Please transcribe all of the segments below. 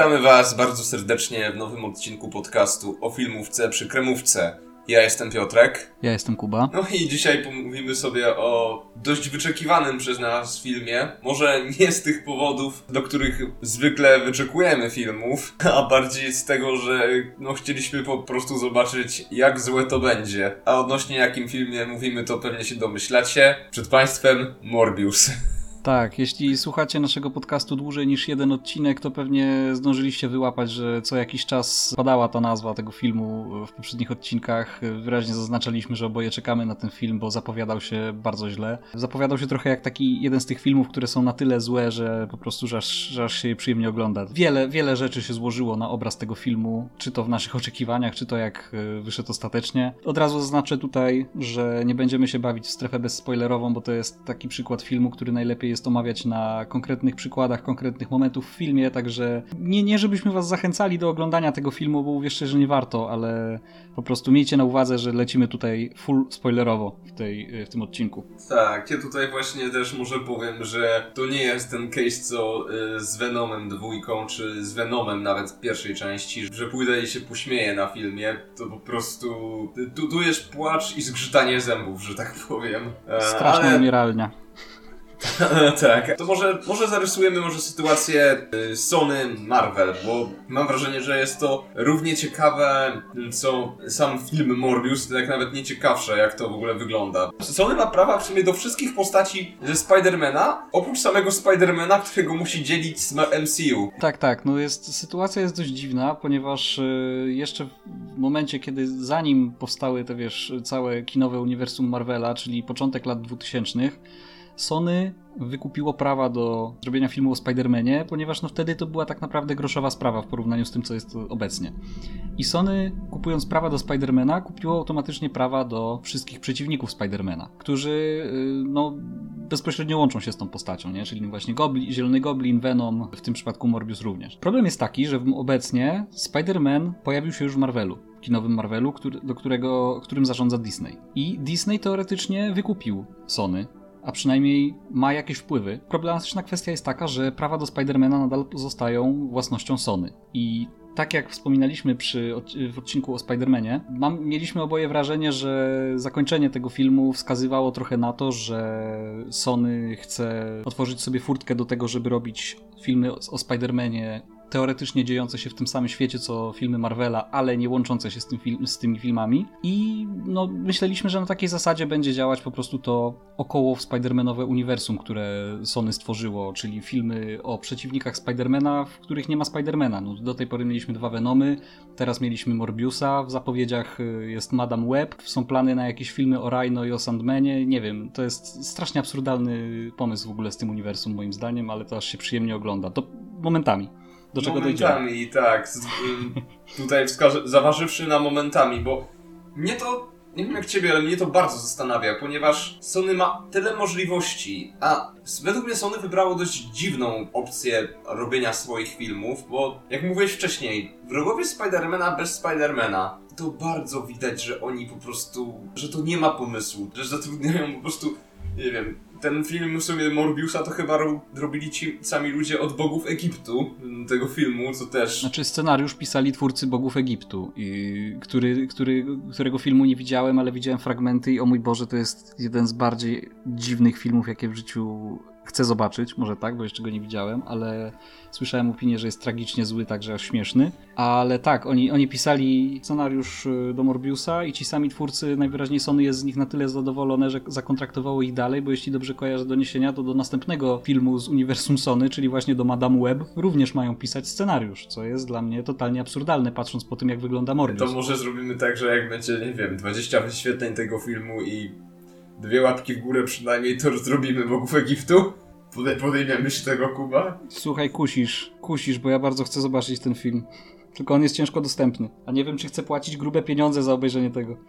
Witamy Was bardzo serdecznie w nowym odcinku podcastu o filmówce przy kremówce. Ja jestem Piotrek. Ja jestem Kuba. No i dzisiaj pomówimy sobie o dość wyczekiwanym przez nas filmie. Może nie z tych powodów, do których zwykle wyczekujemy filmów, a bardziej z tego, że no, chcieliśmy po prostu zobaczyć, jak złe to będzie. A odnośnie jakim filmie mówimy, to pewnie się domyślacie. Przed Państwem Morbius. Tak, jeśli słuchacie naszego podcastu dłużej niż jeden odcinek, to pewnie zdążyliście wyłapać, że co jakiś czas padała ta nazwa tego filmu w poprzednich odcinkach. Wyraźnie zaznaczaliśmy, że oboje czekamy na ten film, bo zapowiadał się bardzo źle. Zapowiadał się trochę jak taki jeden z tych filmów, które są na tyle złe, że po prostu że aż, aż się je przyjemnie ogląda. Wiele, wiele rzeczy się złożyło na obraz tego filmu, czy to w naszych oczekiwaniach, czy to jak e, wyszedł ostatecznie. Od razu zaznaczę tutaj, że nie będziemy się bawić w strefę bezspoilerową, bo to jest taki przykład filmu, który najlepiej jest omawiać na konkretnych przykładach, konkretnych momentów w filmie, także nie, nie żebyśmy was zachęcali do oglądania tego filmu, bo uwierzcie, że nie warto, ale po prostu miejcie na uwadze, że lecimy tutaj full spoilerowo w, tej, w tym odcinku. Tak, ja tutaj właśnie też może powiem, że to nie jest ten case co y, z Venomem dwójką, czy z Venomem nawet w pierwszej części, że pójdę i się pośmieję na filmie, to po prostu tu, tu jest płacz i zgrzytanie zębów, że tak powiem. E, Straszna umieralnia. tak. To może, może zarysujemy może sytuację y, Sony Marvel, bo mam wrażenie, że jest to równie ciekawe, co sam film Morbius, tak nawet nie ciekawsze, jak to w ogóle wygląda. Sony ma prawa w sumie do wszystkich postaci ze Spidermana, oprócz samego Spidermana, którego musi dzielić z MCU. Tak, tak. No jest, sytuacja jest dość dziwna, ponieważ y, jeszcze w momencie, kiedy zanim powstały te, wiesz, całe kinowe uniwersum Marvela, czyli początek lat 2000 Sony wykupiło prawa do zrobienia filmu o Spider-Manie, ponieważ no wtedy to była tak naprawdę groszowa sprawa w porównaniu z tym, co jest obecnie. I Sony, kupując prawa do Spider-Mana, kupiło automatycznie prawa do wszystkich przeciwników Spider-Mana, którzy y, no, bezpośrednio łączą się z tą postacią, nie? czyli właśnie Goblin, Zielony Goblin, Venom, w tym przypadku Morbius również. Problem jest taki, że obecnie Spider-Man pojawił się już w Marvelu kinowym Marvelu, który, do którego, którym zarządza Disney. I Disney teoretycznie wykupił Sony a przynajmniej ma jakieś wpływy. Problematyczna kwestia jest taka, że prawa do Spidermana nadal pozostają własnością Sony. I tak jak wspominaliśmy przy, w odcinku o Spidermanie, mam, mieliśmy oboje wrażenie, że zakończenie tego filmu wskazywało trochę na to, że Sony chce otworzyć sobie furtkę do tego, żeby robić filmy o, o Spidermanie teoretycznie dziejące się w tym samym świecie co filmy Marvela, ale nie łączące się z, tym film, z tymi filmami. I no, myśleliśmy, że na takiej zasadzie będzie działać po prostu to około Spider-Manowe uniwersum, które Sony stworzyło, czyli filmy o przeciwnikach Spidermana, w których nie ma Spidermana. No, do tej pory mieliśmy dwa Venomy, teraz mieliśmy Morbiusa, w zapowiedziach y, jest Madame Web, są plany na jakieś filmy o Rhino i o Sandmanie, nie wiem, to jest strasznie absurdalny pomysł w ogóle z tym uniwersum moim zdaniem, ale to aż się przyjemnie ogląda. To momentami do czego momentami, dojdziemy. tak. Tutaj wskaże, zaważywszy na momentami, bo mnie to, nie wiem jak ciebie, ale mnie to bardzo zastanawia, ponieważ Sony ma tyle możliwości, a według mnie Sony wybrało dość dziwną opcję robienia swoich filmów, bo jak mówiłeś wcześniej, wrogowie Spidermana bez Spidermana, to bardzo widać, że oni po prostu, że to nie ma pomysłu, że zatrudniają po prostu, nie wiem, ten film w sumie Morbiusa to chyba robili ci sami ludzie od bogów Egiptu, tego filmu, co też... Znaczy scenariusz pisali twórcy bogów Egiptu, i który, który, którego filmu nie widziałem, ale widziałem fragmenty i o mój Boże, to jest jeden z bardziej dziwnych filmów, jakie w życiu chcę zobaczyć, może tak, bo jeszcze go nie widziałem, ale słyszałem opinię, że jest tragicznie zły, także aż śmieszny. Ale tak, oni, oni pisali scenariusz y, do Morbiusa i ci sami twórcy, najwyraźniej Sony jest z nich na tyle zadowolone, że zakontraktowało ich dalej, bo jeśli dobrze kojarzę doniesienia, to do następnego filmu z uniwersum Sony, czyli właśnie do Madame Web, również mają pisać scenariusz, co jest dla mnie totalnie absurdalne, patrząc po tym, jak wygląda Morbius. To może zrobimy tak, że jak będzie, nie wiem, 20 wyświetleń tego filmu i dwie łapki w górę przynajmniej, to zrobimy bogów Egiptu. Podejmiemy się tego, Kuba? Słuchaj, kusisz, kusisz, bo ja bardzo chcę zobaczyć ten film. Tylko on jest ciężko dostępny. A nie wiem, czy chcę płacić grube pieniądze za obejrzenie tego.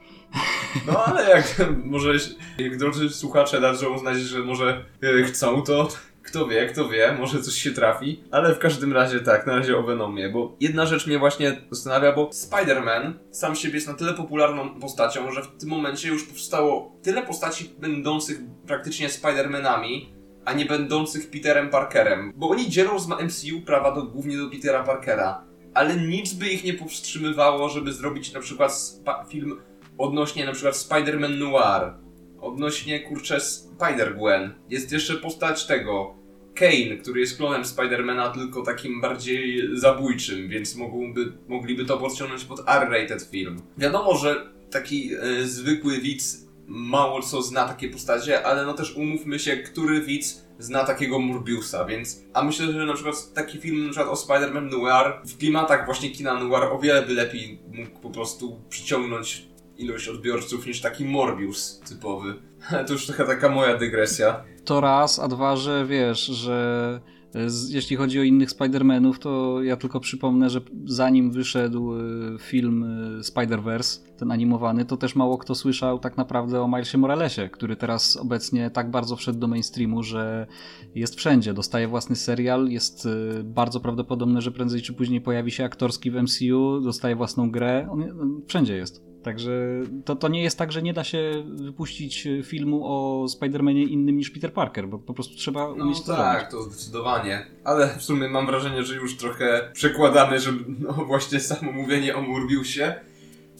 No ale jak może, jak drodzy słuchacze darzą uznać, że może e, chcą, to kto wie, kto wie, może coś się trafi. Ale w każdym razie tak, na razie o Venomie, bo jedna rzecz mnie właśnie zastanawia, bo Spider-Man sam siebie jest na tyle popularną postacią, że w tym momencie już powstało tyle postaci będących praktycznie Spider-Manami, a nie będących Peterem Parkerem. Bo oni dzielą z MCU prawa do, głównie do Petera Parkera, ale nic by ich nie powstrzymywało, żeby zrobić na przykład film odnośnie na przykład Spider-Man Noir, odnośnie kurczę Spider-Gwen. Jest jeszcze postać tego Kane, który jest klonem Spidermana, tylko takim bardziej zabójczym, więc mogłyby, mogliby to podciągnąć pod R-rated film. Wiadomo, że taki e, zwykły widz mało co zna takie postacie, ale no też umówmy się, który widz zna takiego Morbiusa, więc... A myślę, że na przykład taki film na przykład o Spider-Man Noir w klimatach właśnie kina Noir o wiele by lepiej mógł po prostu przyciągnąć ilość odbiorców niż taki Morbius typowy. To już trochę taka moja dygresja. To raz, a dwa, że wiesz, że jeśli chodzi o innych Spider-Manów, to ja tylko przypomnę, że zanim wyszedł e, film e, Spider-Verse, ten animowany, to też mało kto słyszał tak naprawdę o Milesie Moralesie, który teraz obecnie tak bardzo wszedł do mainstreamu, że jest wszędzie. Dostaje własny serial, jest e, bardzo prawdopodobne, że prędzej czy później pojawi się aktorski w MCU, dostaje własną grę, on wszędzie jest. Także to, to nie jest tak, że nie da się wypuścić filmu o Spider-Manie innym niż Peter Parker, bo po prostu trzeba no umieć no, to tak, to zdecydowanie. Ale w sumie mam wrażenie, że już trochę przekładamy, że no właśnie samo mówienie o Morbiusie.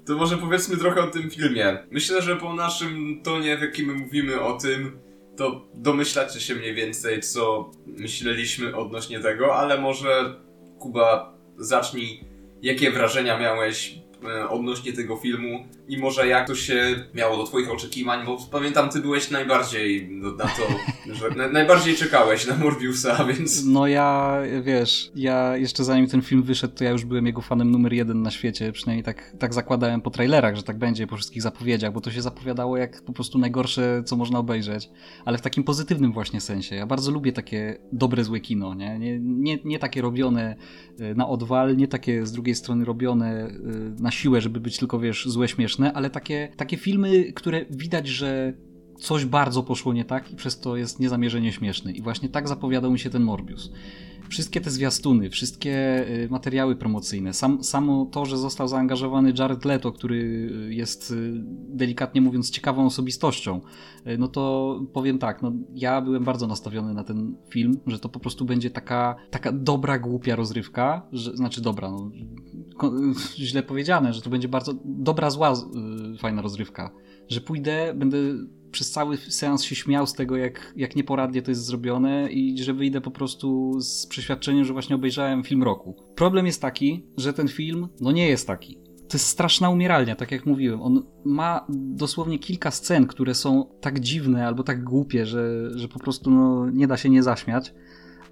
To może powiedzmy trochę o tym filmie. Myślę, że po naszym tonie, w jakim mówimy o tym, to domyślacie się mniej więcej, co myśleliśmy odnośnie tego, ale może Kuba zacznij, jakie wrażenia miałeś E, odnośnie tego filmu i może jak to się miało do twoich oczekiwań, bo pamiętam ty byłeś najbardziej na to, że na, najbardziej czekałeś na Morbiusa, więc... No ja, wiesz, ja jeszcze zanim ten film wyszedł, to ja już byłem jego fanem numer jeden na świecie, przynajmniej tak, tak zakładałem po trailerach, że tak będzie, po wszystkich zapowiedziach, bo to się zapowiadało jak po prostu najgorsze, co można obejrzeć, ale w takim pozytywnym właśnie sensie. Ja bardzo lubię takie dobre, złe kino, nie? Nie, nie, nie takie robione e, na odwal, nie takie z drugiej strony robione e, siłę, żeby być tylko, wiesz, złe, śmieszne, ale takie, takie filmy, które widać, że coś bardzo poszło nie tak i przez to jest niezamierzenie śmieszny. I właśnie tak zapowiadał mi się ten Morbius. Wszystkie te zwiastuny, wszystkie y, materiały promocyjne, sam, samo to, że został zaangażowany Jared Leto, który y, jest y, delikatnie mówiąc ciekawą osobistością, no to powiem tak, no ja byłem bardzo nastawiony na ten film, że to po prostu będzie taka, taka dobra, głupia rozrywka, że, znaczy dobra, no, źle powiedziane, że to będzie bardzo dobra, zła, fajna rozrywka, że pójdę, będę przez cały seans się śmiał z tego, jak, jak nieporadnie to jest zrobione i że wyjdę po prostu z przeświadczeniem, że właśnie obejrzałem film roku. Problem jest taki, że ten film no nie jest taki. To jest straszna umieralnia, tak jak mówiłem. On ma dosłownie kilka scen, które są tak dziwne albo tak głupie, że, że po prostu no, nie da się nie zaśmiać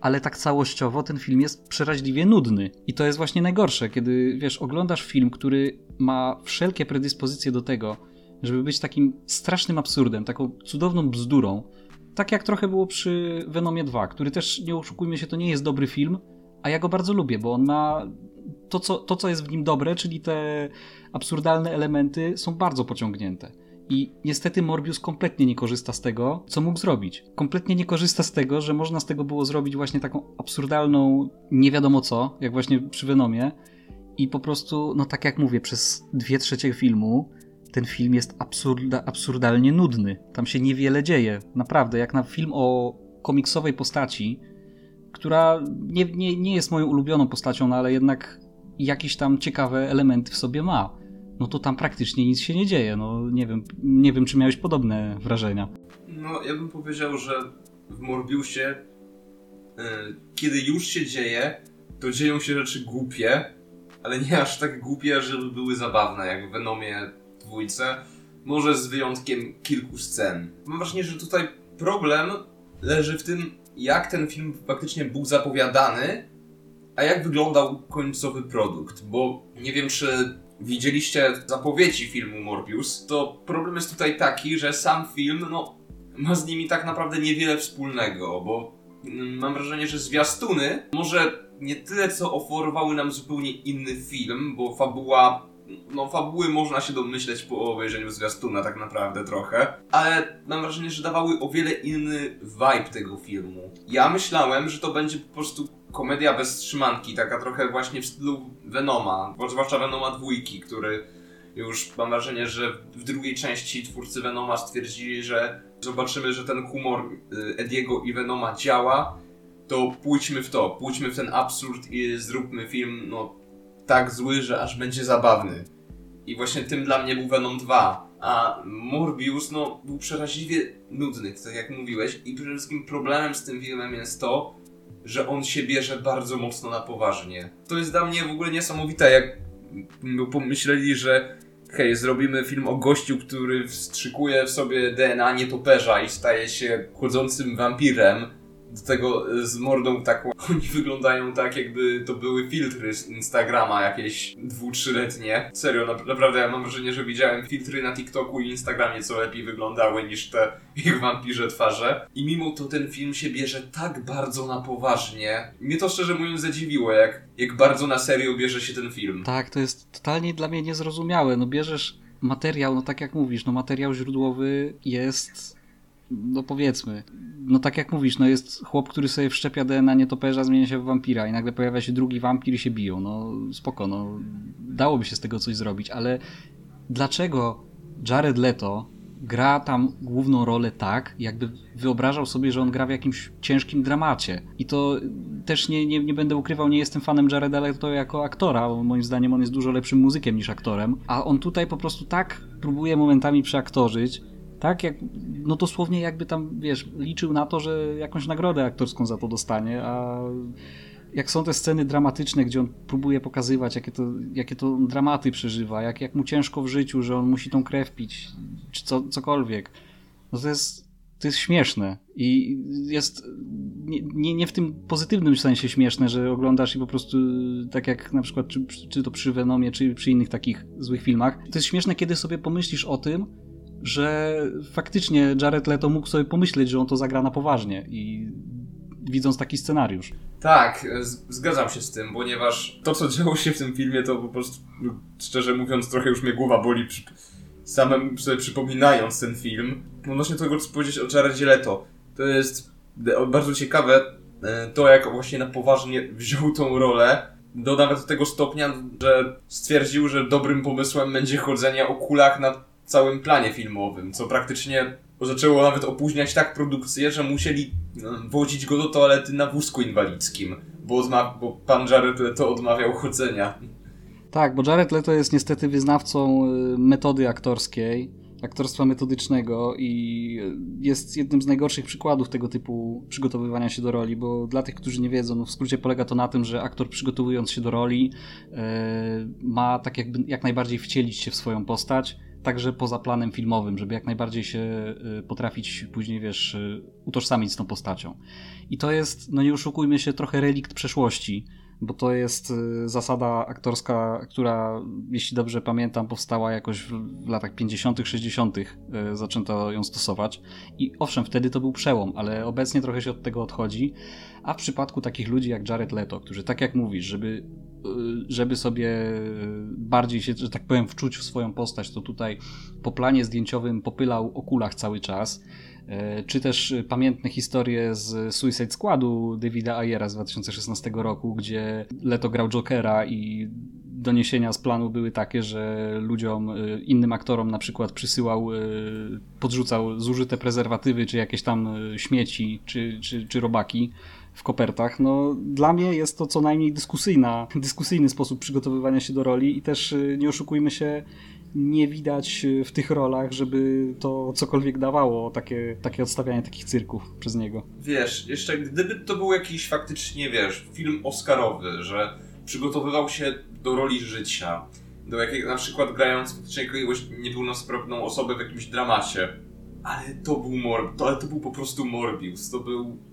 ale tak całościowo ten film jest przeraźliwie nudny. I to jest właśnie najgorsze, kiedy wiesz, oglądasz film, który ma wszelkie predyspozycje do tego, żeby być takim strasznym absurdem, taką cudowną bzdurą. Tak jak trochę było przy Venomie 2, który też, nie oszukujmy się, to nie jest dobry film, a ja go bardzo lubię, bo on ma to co, to, co jest w nim dobre, czyli te absurdalne elementy, są bardzo pociągnięte. I niestety Morbius kompletnie nie korzysta z tego, co mógł zrobić. Kompletnie nie korzysta z tego, że można z tego było zrobić właśnie taką absurdalną, nie wiadomo co, jak właśnie przy Venomie. I po prostu, no tak jak mówię, przez dwie trzecie filmu ten film jest absurda, absurdalnie nudny. Tam się niewiele dzieje. Naprawdę, jak na film o komiksowej postaci, która nie, nie, nie jest moją ulubioną postacią, no ale jednak jakieś tam ciekawe elementy w sobie ma. No to tam praktycznie nic się nie dzieje. No nie wiem, nie wiem czy miałeś podobne wrażenia. No ja bym powiedział, że w Morbiusie yy, kiedy już się dzieje, to dzieją się rzeczy głupie, ale nie aż tak głupie, żeby były zabawne, jak w Venomie dwójce, może z wyjątkiem kilku scen. Mam wrażenie, że tutaj problem leży w tym, jak ten film faktycznie był zapowiadany, a jak wyglądał końcowy produkt, bo nie wiem, czy widzieliście zapowiedzi filmu Morbius, to problem jest tutaj taki, że sam film, no, ma z nimi tak naprawdę niewiele wspólnego, bo mm, mam wrażenie, że zwiastuny może nie tyle co oferowały nam zupełnie inny film, bo fabuła no fabuły można się domyśleć po obejrzeniu zwiastuna tak naprawdę trochę, ale mam wrażenie, że dawały o wiele inny vibe tego filmu. Ja myślałem, że to będzie po prostu komedia bez trzymanki, taka trochę właśnie w stylu Venoma, zwłaszcza Venoma dwójki, który Już mam wrażenie, że w drugiej części twórcy Venoma stwierdzili, że zobaczymy, że ten humor y, Ediego i Venoma działa, to pójdźmy w to, pójdźmy w ten absurd i zróbmy film, no, tak zły, że aż będzie zabawny. I właśnie tym dla mnie był Venom 2. A Morbius, no, był przeraźliwie nudny, tak jak mówiłeś. I przede wszystkim problemem z tym filmem jest to, że on się bierze bardzo mocno na poważnie. To jest dla mnie w ogóle niesamowite, jak pomyśleli, że hej, zrobimy film o gościu, który wstrzykuje w sobie DNA nietoperza i staje się chodzącym wampirem, do tego z mordą taką. Oni wyglądają tak, jakby to były filtry z Instagrama jakieś dwu, trzyletnie. Serio, na, naprawdę ja mam wrażenie, że widziałem filtry na TikToku i Instagramie, co lepiej wyglądały niż te ich wampirze twarze. I mimo to ten film się bierze tak bardzo na poważnie. Mnie to szczerze mówiąc zadziwiło, jak, jak bardzo na serio bierze się ten film. Tak, to jest totalnie dla mnie niezrozumiałe. No bierzesz materiał, no tak jak mówisz, no materiał źródłowy jest no powiedzmy, no tak jak mówisz, no jest chłop, który sobie wszczepia DNA nietoperza, zmienia się w wampira i nagle pojawia się drugi wampir i się biją. No spoko, no dałoby się z tego coś zrobić, ale dlaczego Jared Leto gra tam główną rolę tak, jakby wyobrażał sobie, że on gra w jakimś ciężkim dramacie. I to też nie, nie, nie będę ukrywał, nie jestem fanem Jareda Leto jako aktora, bo moim zdaniem on jest dużo lepszym muzykiem niż aktorem, a on tutaj po prostu tak próbuje momentami przeaktorzyć, tak, jak, no dosłownie jakby tam, wiesz, liczył na to, że jakąś nagrodę aktorską za to dostanie, a jak są te sceny dramatyczne, gdzie on próbuje pokazywać, jakie to, jakie to dramaty przeżywa, jak, jak mu ciężko w życiu, że on musi tą krew pić, czy co, cokolwiek, no to jest, to jest śmieszne i jest nie, nie, nie, w tym pozytywnym sensie śmieszne, że oglądasz i po prostu tak jak na przykład czy, czy to przy Venomie, czy przy innych takich złych filmach. To jest śmieszne, kiedy sobie pomyślisz o tym, że faktycznie Jared Leto mógł sobie pomyśleć, że on to zagra na poważnie i widząc taki scenariusz. Tak, zgadzam się z tym, ponieważ to, co działo się w tym filmie, to po prostu, szczerze mówiąc, trochę już mnie głowa boli przy, samym sobie przypominając ten film. Odnośnie tego, co powiedzieć o Jaredzie Leto, to jest bardzo ciekawe e, to, jak właśnie na poważnie wziął tą rolę, do nawet tego stopnia, że stwierdził, że dobrym pomysłem będzie chodzenie o kulach na całym planie filmowym, co praktycznie zaczęło nawet opóźniać tak produkcję, że musieli no, wozić go do toalety na wózku inwalidzkim, bo, bo pan Jared Leto odmawiał chodzenia. Tak, bo Jared Leto jest niestety wyznawcą y, metody aktorskiej, aktorstwa metodycznego i jest jednym z najgorszych przykładów tego typu przygotowywania się do roli, bo dla tych, którzy nie wiedzą, no w skrócie polega to na tym, że aktor przygotowując się do roli yy, ma tak jakby jak najbardziej wcielić się w swoją postać, także poza planem filmowym, żeby jak najbardziej się y, potrafić później, wiesz, y, utożsamić z tą postacią. I to jest, no nie oszukujmy się, trochę relikt przeszłości, bo to jest y, zasada aktorska, która, jeśli dobrze pamiętam, powstała jakoś w latach 50., 60., zaczęto ją stosować. I owszem, wtedy to był przełom, ale obecnie trochę się od tego odchodzi. A w przypadku takich ludzi jak Jared Leto, którzy, tak jak mówisz, żeby żeby sobie bardziej się, że tak powiem, wczuć w swoją postać, to tutaj po planie zdjęciowym popylał o kulach cały czas. Y, czy też pamiętne historie z Suicide Squadu Davida Ayera z 2016 roku, gdzie Leto grał Jokera i doniesienia z planu były takie, że ludziom, y, innym aktorom na przykład przysyłał, podrzucał zużyte prezerwatywy, czy jakieś tam śmieci, czy, czy, czy robaki w kopertach, no dla mnie jest to co najmniej dyskusyjna, dyskusyjny sposób przygotowywania się do roli i też y, nie oszukujmy się, nie widać y, w tych rolach, żeby to cokolwiek dawało, takie, takie odstawianie takich cyrków przez niego. Wiesz, jeszcze gdyby to był jakiś faktycznie, wiesz, film oscarowy, że przygotowywał się do roli życia, do jakiego, na przykład grając faktycznie jakiegoś niepełnosprawną osobę w jakimś dramacie, ale to był Mor to, ale to był po prostu Morbius, to był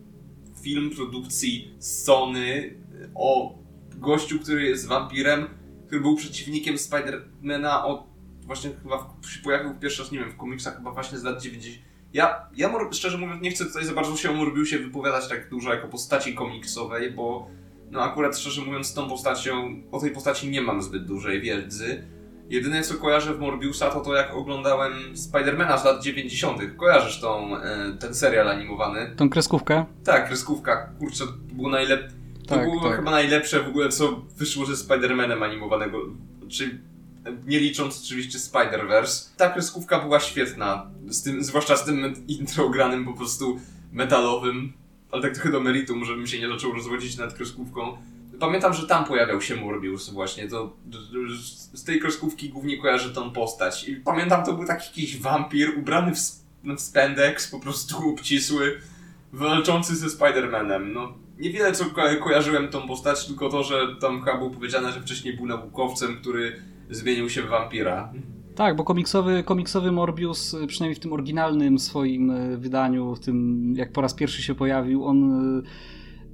film produkcji Sony o gościu, który jest wampirem, który był przeciwnikiem Spidermana od właśnie chyba się pojawił pierwszy raz, nie wiem, w komiksach chyba właśnie z lat 90. Ja, ja szczerze mówiąc nie chcę tutaj za bardzo się o Morbiusie wypowiadać tak dużo jako postaci komiksowej, bo no akurat szczerze mówiąc tą postacią, o tej postaci nie mam zbyt dużej wiedzy. Jedyne co kojarzę w Morbiusa to to jak oglądałem Spidermana z lat 90. Kojarzysz tą, e, ten serial animowany? Tą kreskówkę? Tak, kreskówka. Kurczę, to było najlepsze. To tak, było tak. chyba najlepsze w ogóle, co wyszło ze Spidermanem animowanego. Czyli nie licząc oczywiście Spider-Verse. Ta kreskówka była świetna, z tym, zwłaszcza z tym intro granym po prostu metalowym, ale tak trochę do meritum, żebym się nie zaczął rozwodzić nad kreskówką. Pamiętam, że tam pojawiał się Morbius właśnie, to z tej kreskówki głównie kojarzę tą postać. I pamiętam, to był taki jakiś wampir ubrany w, w spandex, po prostu obcisły, walczący ze Spider-Manem. No, niewiele co ko kojarzyłem tą postać, tylko to, że tam chyba było powiedziane, że wcześniej był naukowcem, który zmienił się w wampira. Tak, bo komiksowy, komiksowy Morbius, y, przynajmniej w tym oryginalnym swoim y, wydaniu, w tym jak po raz pierwszy się pojawił, on y,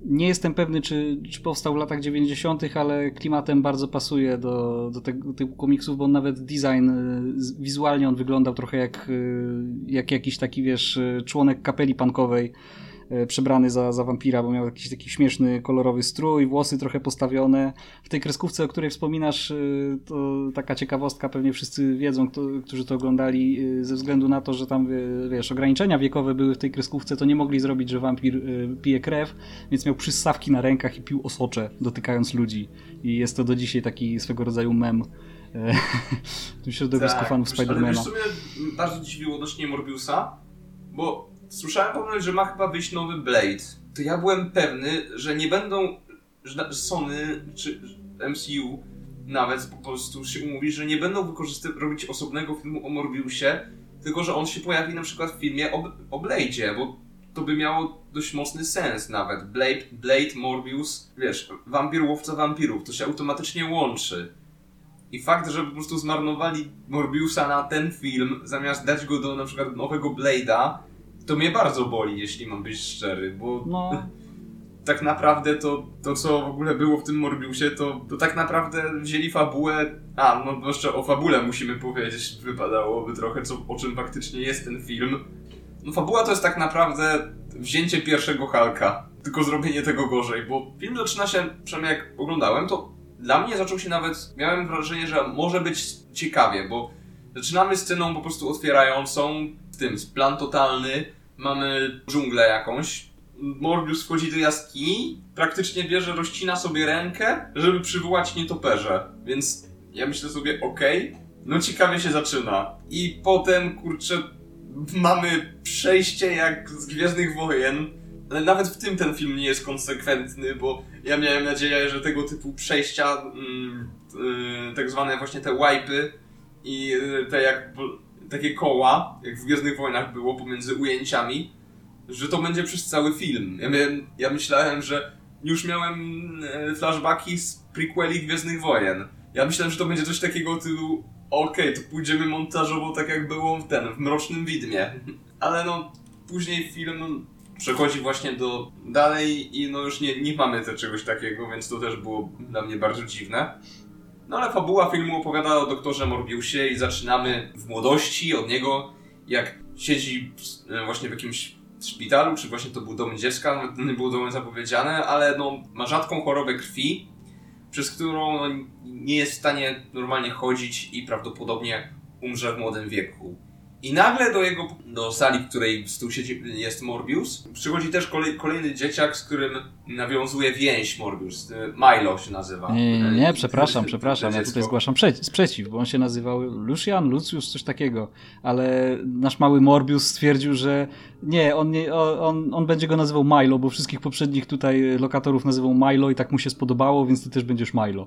nie jestem pewny, czy, czy powstał w latach 90., ale klimatem bardzo pasuje do, do tego typu komiksów, bo nawet design wizualnie on wyglądał trochę jak, jak jakiś taki, wiesz, członek kapeli punkowej E, przebrany za, za wampira, bo miał jakiś taki śmieszny, kolorowy strój, włosy trochę postawione. W tej kreskówce, o której wspominasz, e, to taka ciekawostka, pewnie wszyscy wiedzą, kto, którzy to oglądali, e, ze względu na to, że tam, wiesz, ograniczenia wiekowe były w tej kreskówce, to nie mogli zrobić, że wampir pije krew, więc miał przyssawki na rękach i pił osocze, dotykając ludzi. I jest to do dzisiaj taki swego rodzaju mem w tym środowisku tak, fanów Spidermana. Ale wiesz, co mnie bardzo dziwiło odnośnie Morbiusa, bo słyszałem ponoć, że ma chyba wyjść nowy Blade. To ja byłem pewny, że nie będą, że Sony czy MCU nawet po prostu się umówi, że nie będą robić osobnego filmu o Morbiusie, tylko że on się pojawi na przykład w filmie o, o Blade'zie, bo to by miało dość mocny sens nawet. Blade, Blade, Morbius, wiesz, wampir, łowca wampirów, to się automatycznie łączy. I fakt, że po prostu zmarnowali Morbiusa na ten film, zamiast dać go do na przykład nowego Blade'a, to mnie bardzo boli, jeśli mam być szczery, bo no. tak naprawdę to, to, co w ogóle było w tym Morbiusie, to, to tak naprawdę wzięli fabułę. A, no jeszcze o fabule musimy powiedzieć, wypadałoby trochę, co, o czym faktycznie jest ten film. No fabuła to jest tak naprawdę wzięcie pierwszego Halka, tylko zrobienie tego gorzej, bo film zaczyna się, przynajmniej jak oglądałem, to dla mnie zaczął się nawet, miałem wrażenie, że może być ciekawie, bo zaczynamy sceną po prostu otwierającą, tym plan totalny, mamy dżunglę jakąś. Morbius wchodzi do jaskini, praktycznie bierze, rozcina sobie rękę, żeby przywołać nietoperze. Więc ja myślę sobie, okej, okay, no ciekawie się zaczyna. I potem, kurczę, mamy przejście jak z Gwiezdnych Wojen. Ale nawet w tym ten film nie jest konsekwentny, bo ja miałem nadzieję, że tego typu przejścia, mm, yy, tak zwane właśnie te wipy i y, te jak takie koła, jak w Gwiezdnych Wojnach było pomiędzy ujęciami, że to będzie przez cały film. Ja, miałem, ja myślałem, że już miałem e, flashbacki z prequeli Gwiezdnych Wojen. Ja myślałem, że to będzie coś takiego typu okej, okay, to pójdziemy montażowo tak jak było w ten, w Mrocznym Widmie. Ale no, później film przechodzi właśnie do dalej i no już nie, nie mamy te czegoś takiego, więc to też było dla mnie bardzo dziwne. No ale fabuła filmu opowiada o doktorze Morbiusie i zaczynamy w młodości od niego, jak siedzi e, właśnie w jakimś szpitalu, czy właśnie to był dom dziecka, nawet nie było domem zapowiedziane, ale no, ma rzadką chorobę krwi, przez którą no, nie jest w stanie normalnie chodzić i prawdopodobnie umrze w młodym wieku. I nagle do jego, do sali, w której stół siedzi, jest Morbius, przychodzi też kolej, kolejny dzieciak, z którym nawiązuje więź Morbius. Milo się nazywa. Nie, nie, nie przepraszam, przepraszam. Ja tutaj zgłaszam sprzeciw, bo on się nazywał Lucian, Lucius, coś takiego. Ale nasz mały Morbius stwierdził, że nie, on, nie, on, on będzie go nazywał Milo, bo wszystkich poprzednich tutaj lokatorów nazywał Milo i tak mu się spodobało, więc ty też będziesz Milo.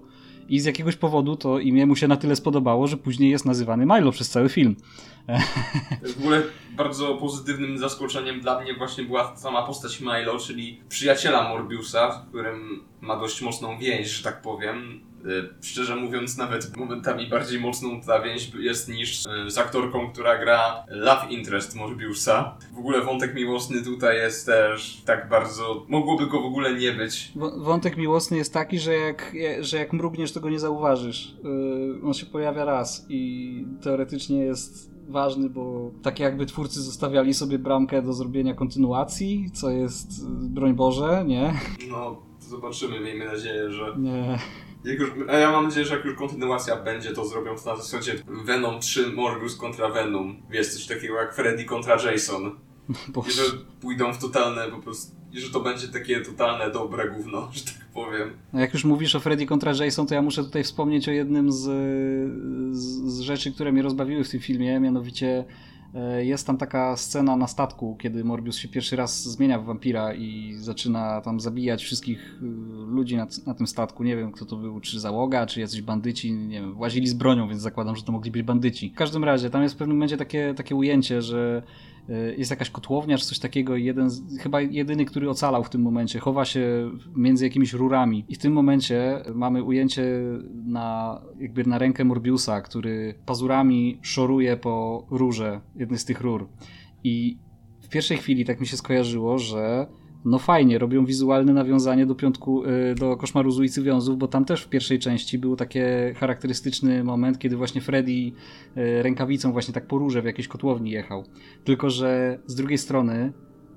I z jakiegoś powodu to imię mu się na tyle spodobało, że później jest nazywany Milo przez cały film. W ogóle bardzo pozytywnym zaskoczeniem dla mnie właśnie była sama postać Milo, czyli przyjaciela Morbiusa, z którym ma dość mocną więź, że tak powiem. E, szczerze mówiąc, nawet momentami bardziej mocną ta więź jest niż e, z aktorką, która gra Love Interest Morbiusa. W ogóle wątek miłosny tutaj jest też tak bardzo... Mogłoby go w ogóle nie być. W wątek miłosny jest taki, że jak, że jak mrugniesz, to go nie zauważysz. E, on się pojawia raz i teoretycznie jest ważny, bo tak jakby twórcy zostawiali sobie bramkę do zrobienia kontynuacji, co jest, broń Boże, nie? No, zobaczymy, miejmy nadzieję, że... Nie. Jak już, a ja mam nadzieję, że jak już kontynuacja będzie, to zrobią to na zasadzie Venom 3 Morbius kontra Venom. Wiesz, coś takiego jak Freddy kontra Jason. Boże. I że pójdą w totalne po prostu i że to będzie takie totalne dobre gówno, że tak powiem. No jak już mówisz o Freddy kontra Jason, to ja muszę tutaj wspomnieć o jednym z, z, z rzeczy, które mnie rozbawiły w tym filmie, mianowicie e, jest tam taka scena na statku, kiedy Morbius się pierwszy raz zmienia w wampira i zaczyna tam zabijać wszystkich e, ludzi na, na, tym statku. Nie wiem, kto to był, czy załoga, czy jacyś bandyci, nie wiem, łazili z bronią, więc zakładam, że to mogli być bandyci. W każdym razie, tam jest w pewnym momencie takie, takie ujęcie, że jest jakaś kotłownia czy coś takiego i jeden, chyba jedyny, który ocalał w tym momencie, chowa się między jakimiś rurami. I w tym momencie mamy ujęcie na, jakby na rękę Morbiusa, który pazurami szoruje po rurze, jednej z tych rur. I w pierwszej chwili tak mi się skojarzyło, że no fajnie, robią wizualne nawiązanie do piątku, y, do koszmaru z ulicy Wiązów, bo tam też w pierwszej części był taki charakterystyczny moment, kiedy właśnie Freddy y, rękawicą właśnie tak po w jakiejś kotłowni jechał. Tylko, że z drugiej strony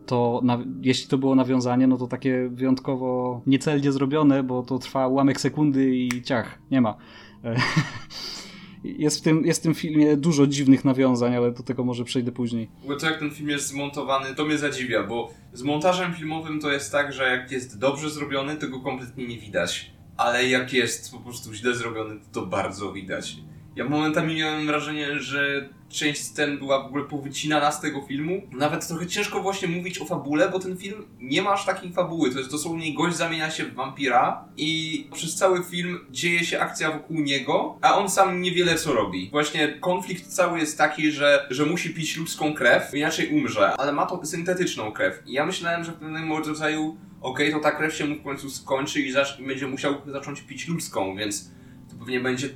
to jeśli to było nawiązanie, no to takie wyjątkowo niecelnie zrobione, bo to trwa ułamek sekundy i ciach, nie ma. Jest w, tym, jest w tym filmie dużo dziwnych nawiązań, ale do tego może przejdę później. Bo to jak ten film jest zmontowany, to mnie zadziwia, bo z montażem filmowym to jest tak, że jak jest dobrze zrobiony, to go kompletnie nie widać. Ale jak jest po prostu źle zrobiony, to, to bardzo widać. Ja momentami miałem wrażenie, że część scen była w ogóle powycinana z tego filmu. Nawet trochę ciężko właśnie mówić o fabule, bo ten film nie ma aż takiej fabuły. To jest dosłownie gość zamienia się w wampira i przez cały film dzieje się akcja wokół niego, a on sam niewiele co robi. Właśnie konflikt cały jest taki, że, że musi pić ludzką krew, inaczej umrze, ale ma to syntetyczną krew. I ja myślałem, że w pewnym rodzaju okej, okay, to ta krew się mu w końcu skończy i, i będzie musiał zacząć pić ludzką, więc to pewnie będzie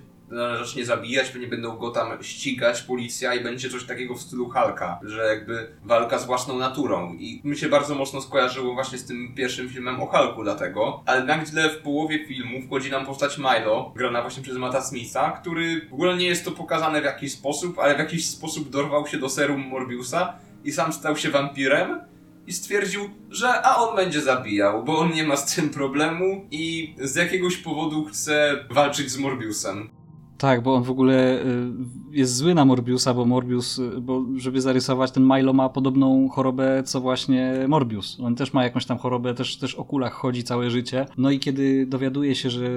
zacznie zabijać, pewnie będą go tam ścigać, policja i będzie coś takiego w stylu Halka, że jakby walka z własną naturą. I mi się bardzo mocno skojarzyło właśnie z tym pierwszym filmem o Halku dlatego, ale nagle w połowie filmu wchodzi nam postać Milo, grana właśnie przez Mata Smitha, który w ogóle nie jest to pokazane w jakiś sposób, ale w jakiś sposób dorwał się do serum Morbiusa i sam stał się wampirem i stwierdził, że a on będzie zabijał, bo on nie ma z tym problemu i z jakiegoś powodu chce walczyć z Morbiusem. Tak, bo on w ogóle y, jest zły na Morbiusa, bo Morbius, y, bo żeby zarysować, ten Milo ma podobną chorobę, co właśnie Morbius. On też ma jakąś tam chorobę, też, też o kulach chodzi całe życie. No i kiedy dowiaduje się, że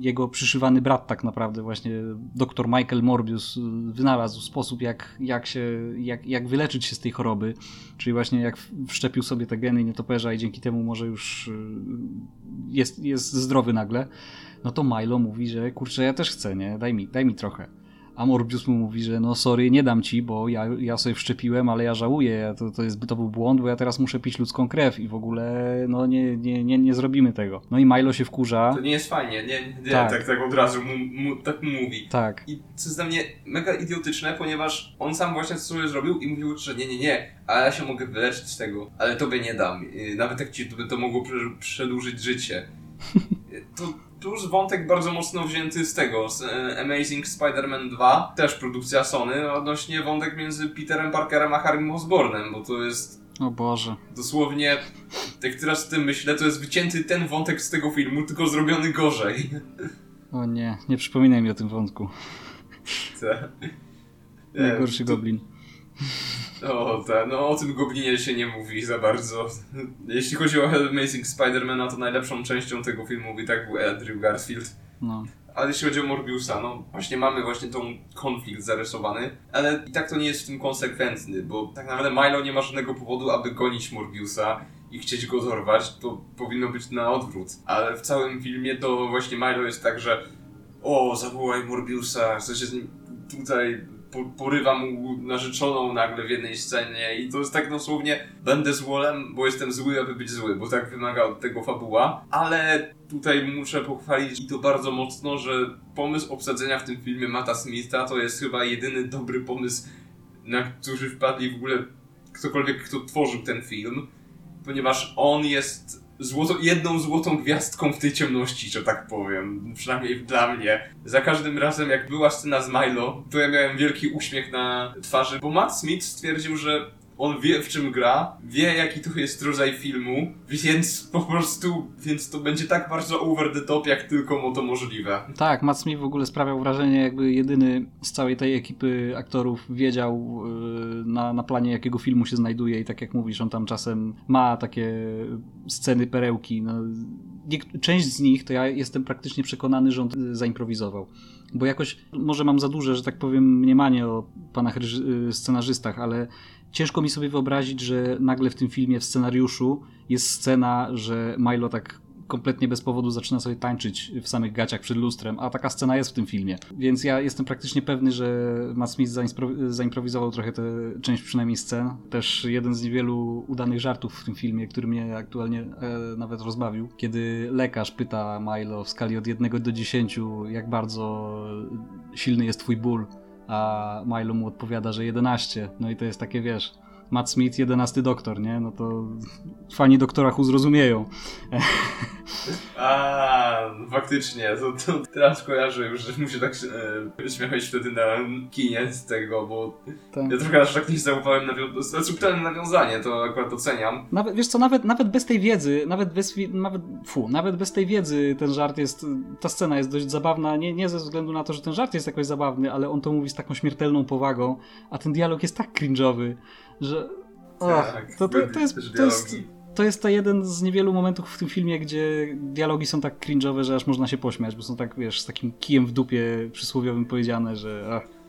jego przyszywany brat tak naprawdę, właśnie dr Michael Morbius, y, wynalazł sposób, jak, jak, się, jak, jak wyleczyć się z tej choroby, czyli właśnie jak wszczepił sobie te geny nietoperza i dzięki temu może już jest, jest zdrowy nagle, no to Milo mówi, że kurczę, ja też chcę, nie? Daj mi, daj mi trochę. A Morbius mu mówi, że no sorry, nie dam ci, bo ja, ja sobie wszczepiłem, ale ja żałuję, to, to, jest, to był błąd, bo ja teraz muszę pić ludzką krew i w ogóle no nie, nie, nie, nie zrobimy tego. No i Milo się wkurza. To nie jest fajnie, nie, nie tak. tak, tak od razu mu, mu, tak mówi. Tak. I co jest dla mnie mega idiotyczne, ponieważ on sam właśnie sobie zrobił i mówił, że nie, nie, nie, a ja się mogę wyleczyć z tego, ale tobie nie dam. Nawet jak ci to, to mogło przedłużyć życie. To Plus wątek bardzo mocno wzięty z tego, z e, Amazing Spider-Man 2, też produkcja Sony, odnośnie wątek między Peterem Parkerem a Harrym Osbornem, bo to jest o Boże. Dosłownie, jak teraz o tym myślę, to jest wycięty ten wątek z tego filmu, tylko zrobiony gorzej. O nie, nie przypominaj mi o tym wątku. Co? Najgorszy goblin. O, tak, no o tym Goblinie się nie mówi za bardzo. Jeśli chodzi o Amazing Spider-Man, to najlepszą częścią tego filmu i tak był Andrew Garfield. No. Ale jeśli chodzi o Morbiusa, no właśnie mamy właśnie tą konflikt zarysowany, ale i tak to nie jest w tym konsekwentny, bo tak naprawdę Milo nie ma żadnego powodu, aby gonić Morbiusa i chcieć go dorwać, to powinno być na odwrót. Ale w całym filmie to właśnie Milo jest tak, że o, zawołaj Morbiusa, chce się z nim tutaj porywa mu narzeczoną nagle w jednej scenie i to jest tak dosłownie będę złolem, bo jestem zły, aby być zły, bo tak wymaga od tego fabuła, ale tutaj muszę pochwalić i to bardzo mocno, że pomysł obsadzenia w tym filmie Mata Smitha to jest chyba jedyny dobry pomysł, na który wpadli w ogóle ktokolwiek, kto tworzył ten film, ponieważ on jest złoto, jedną złotą gwiazdką w tej ciemności, że tak powiem. Przynajmniej dla mnie. Za każdym razem, jak była scena z Milo, to ja miałem wielki uśmiech na twarzy, bo Matt Smith stwierdził, że on wie w czym gra, wie jaki to jest rodzaj filmu, więc po prostu, więc to będzie tak bardzo over the top, jak tylko mu to możliwe. Tak, Matt Smith w ogóle sprawiał wrażenie, jakby jedyny z całej tej ekipy aktorów wiedział yy, na, na planie jakiego filmu się znajduje i tak jak mówisz, on tam czasem ma takie sceny perełki. No, część z nich to ja jestem praktycznie przekonany, że on zaimprowizował bo jakoś może mam za duże, że tak powiem, mniemanie o panach y, scenarzystach, ale ciężko mi sobie wyobrazić, że nagle w tym filmie, w scenariuszu jest scena, że Milo tak kompletnie bez powodu zaczyna sobie tańczyć w samych gaciach przed lustrem, a taka scena jest w tym filmie. Więc ja jestem praktycznie pewny, że Matt Smith zaimprowizował trochę tę część przynajmniej scen. Też jeden z niewielu udanych żartów w tym filmie, który mnie aktualnie e, nawet rozbawił, kiedy lekarz pyta Milo w skali od 1 do 10, jak bardzo silny jest twój ból, a Milo mu odpowiada, że 11. No i to jest takie, wiesz, Matt Smith, jedenasty doktor, nie? No to fani doktora Who zrozumieją. A, faktycznie, to, to teraz kojarzę już, że muszę tak e, śmiać wtedy na kinie z tego, bo tak. ja trochę aż tak nie zauważyłem nawią- subtelne nawiązanie, to akurat doceniam. Nawet, wiesz co, nawet, nawet bez tej wiedzy, nawet bez, nawet, fu, nawet bez tej wiedzy ten żart jest, ta scena jest dość zabawna, nie, nie ze względu na to, że ten żart jest jakoś zabawny, ale on to mówi z taką śmiertelną powagą, a ten dialog jest tak cringe'owy, że... Tak, to, to, to, jest, to, jest, to jest to jeden z niewielu momentów w tym filmie, gdzie dialogi są tak cringe'owe, że aż można się pośmiać, bo są tak, wiesz, z takim kijem w dupie przysłowiowym powiedziane, że... Ach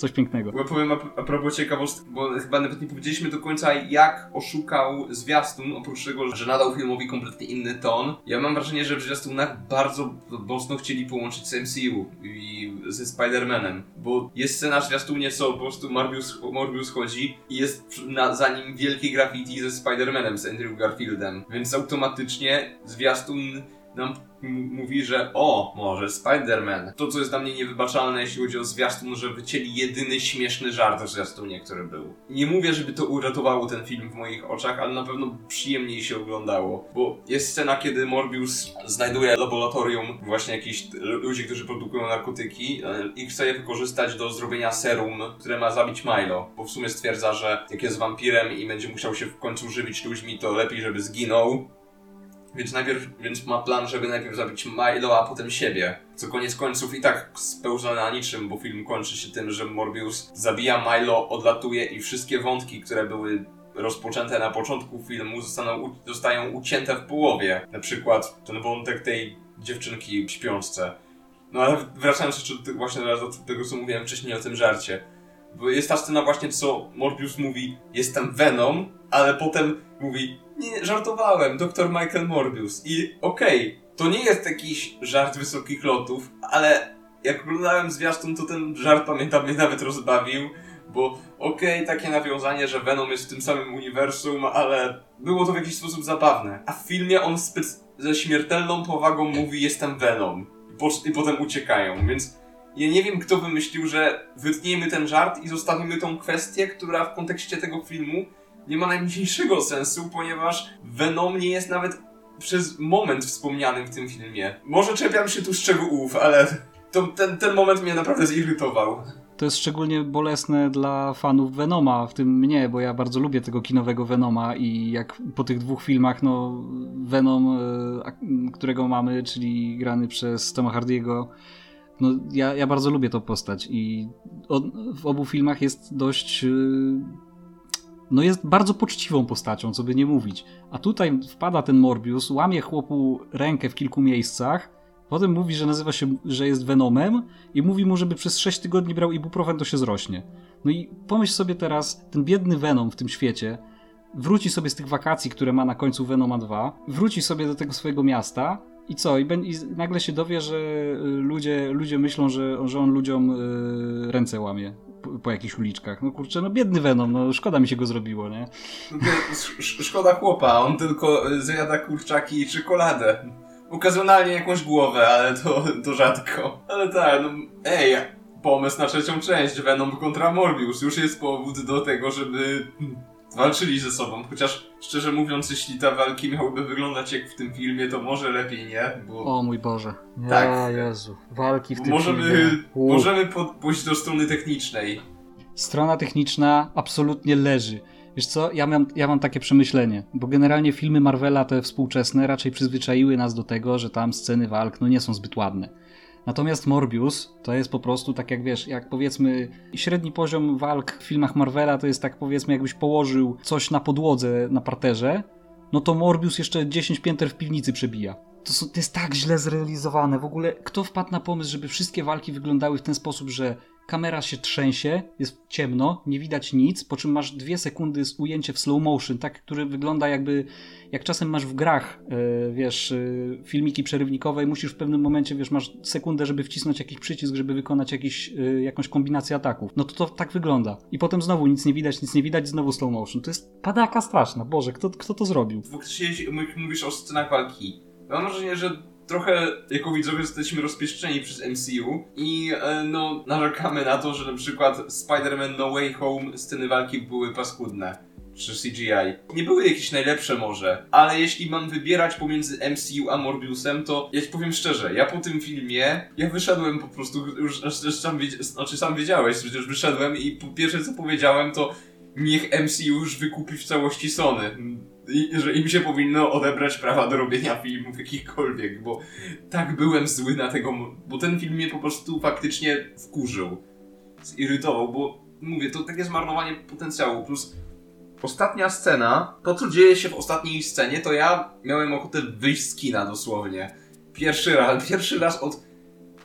Coś pięknego. Bo powiem a, a propos ciekawostek, bo chyba nawet nie powiedzieliśmy do końca, jak oszukał zwiastun, oprócz tego, że nadał filmowi kompletnie inny ton. Ja mam wrażenie, że w zwiastunach bardzo mocno chcieli połączyć z MCU i ze Spider-Manem, bo jest scena w zwiastunie, co po prostu Morbius, Morbius chodzi i jest na, za nim wielkie graffiti ze Spider-Manem, z Andrew Garfieldem, więc automatycznie zwiastun nam mówi, że o, może Spider-Man. To, co jest dla mnie niewybaczalne, jeśli chodzi o zwiastun, że wycięli jedyny śmieszny żart w zwiastunie, który był. Nie mówię, żeby to uratowało ten film w moich oczach, ale na pewno przyjemniej się oglądało. Bo jest scena, kiedy Morbius znajduje laboratorium właśnie jakichś ludzi, którzy produkują narkotyki e, i chce je wykorzystać do zrobienia serum, które ma zabić Milo. Bo w sumie stwierdza, że jak jest wampirem i będzie musiał się w końcu żywić ludźmi, to lepiej, żeby zginął więc najpierw, więc ma plan, żeby najpierw zabić Milo, a potem siebie. Co koniec końców i tak spełza na niczym, bo film kończy się tym, że Morbius zabija Milo, odlatuje i wszystkie wątki, które były rozpoczęte na początku filmu zostaną, zostają ucięte w połowie. Na przykład ten wątek tej dziewczynki w śpiączce. No ale wracając jeszcze właśnie do tego, co mówiłem wcześniej o tym żarcie. Bo jest ta scena właśnie, co Morbius mówi, jestem Venom, ale potem mówi, nie, żartowałem, doktor Michael Morbius. I okej, okay, to nie jest jakiś żart wysokich lotów, ale jak oglądałem zwiastun, to ten żart, pamiętam, mnie nawet rozbawił, bo okej, okay, takie nawiązanie, że Venom jest w tym samym uniwersum, ale było to w jakiś sposób zabawne. A w filmie on ze śmiertelną powagą mówi, jestem Venom. I, po I potem uciekają, więc ja nie wiem, kto wymyślił, że wytniemy ten żart i zostawimy tą kwestię, która w kontekście tego filmu nie ma najmniejszego sensu, ponieważ Venom nie jest nawet przez moment wspomnianym w tym filmie. Może czepiam się tu szczegółów, ale to, ten, ten moment mnie naprawdę zirytował. To jest szczególnie bolesne dla fanów Venoma, w tym mnie, bo ja bardzo lubię tego kinowego Venoma i jak po tych dwóch filmach, no Venom, e, którego mamy, czyli grany przez Toma Hardiego, no ja, ja bardzo lubię tą postać i w obu filmach jest dość e, no jest bardzo poczciwą postacią, co by nie mówić. A tutaj wpada ten Morbius, łamie chłopu rękę w kilku miejscach, potem mówi, że nazywa się, że jest Venomem i mówi mu, żeby przez 6 tygodni brał ibuprofen, to się zrośnie. No i pomyśl sobie teraz, ten biedny Venom w tym świecie wróci sobie z tych wakacji, które ma na końcu Venoma 2, wróci sobie do tego swojego miasta i co? I, I, nagle się dowie, że y, ludzie, ludzie myślą, że, że on ludziom y, ręce łamie po, jakichś uliczkach. No kurczę, no biedny Venom, no szkoda mi się go zrobiło, nie? Szkoda chłopa, on tylko zjada kurczaki i czekoladę. Okazjonalnie jakąś głowę, ale to, to rzadko. Ale tak, no ej, pomysł na trzecią część Venom kontra Morbius już jest powód do tego, żeby walczyli ze sobą. Chociaż szczerze mówiąc, jeśli te walki miałyby wyglądać jak w tym filmie, to może lepiej nie. Bo... O mój Boże. Tak. O Jezu. Walki w tym możemy, filmie. Możemy pójść do strony technicznej. Strona techniczna absolutnie leży. Wiesz co, ja mam, ja mam takie przemyślenie, bo generalnie filmy Marvela te współczesne raczej przyzwyczaiły nas do tego, że tam sceny walk no nie są zbyt ładne. Natomiast Morbius to jest po prostu tak jak wiesz, jak powiedzmy średni poziom walk w filmach Marvela to jest tak powiedzmy jakbyś położył coś na podłodze na parterze, no to Morbius jeszcze 10 pięter w piwnicy przebija. To, są, to jest tak źle zrealizowane. W ogóle kto wpadł na pomysł, żeby wszystkie walki wyglądały w ten sposób, że kamera się trzęsie, jest ciemno, nie widać nic, po czym masz dwie sekundy z ujęcie w slow motion, tak, który wygląda jakby, jak czasem masz w grach, yy, wiesz, yy, filmiki przerywnikowe i musisz w pewnym momencie, wiesz, masz sekundę, żeby wcisnąć jakiś przycisk, żeby wykonać jakiś, yy, jakąś kombinację ataków. No to to tak wygląda. I potem znowu nic nie widać, nic nie widać, znowu slow motion. To jest padaka straszna. Boże, kto, kto to zrobił? Faktycznie mówisz o scenach walki. Mam wrażenie, że trochę jako widzowie jesteśmy rozpieszczeni przez MCU i e, no narzekamy na to, że na przykład Spider-Man No Way Home sceny walki były paskudne czy CGI. Nie były jakieś najlepsze może, ale jeśli mam wybierać pomiędzy MCU a Morbiusem, to ja ci powiem szczerze, ja po tym filmie, ja wyszedłem po prostu, już, sam, znaczy sam wiedziałeś, przecież wyszedłem i po pierwsze co powiedziałem to niech MCU już wykupi w całości Sony że im się powinno odebrać prawa do robienia filmów jakichkolwiek, bo tak byłem zły na tego, bo ten film mnie po prostu faktycznie wkurzył, zirytował, bo mówię, to takie zmarnowanie potencjału, plus ostatnia scena, to co dzieje się w ostatniej scenie, to ja miałem ochotę wyjść z kina dosłownie. Pierwszy raz, pierwszy raz od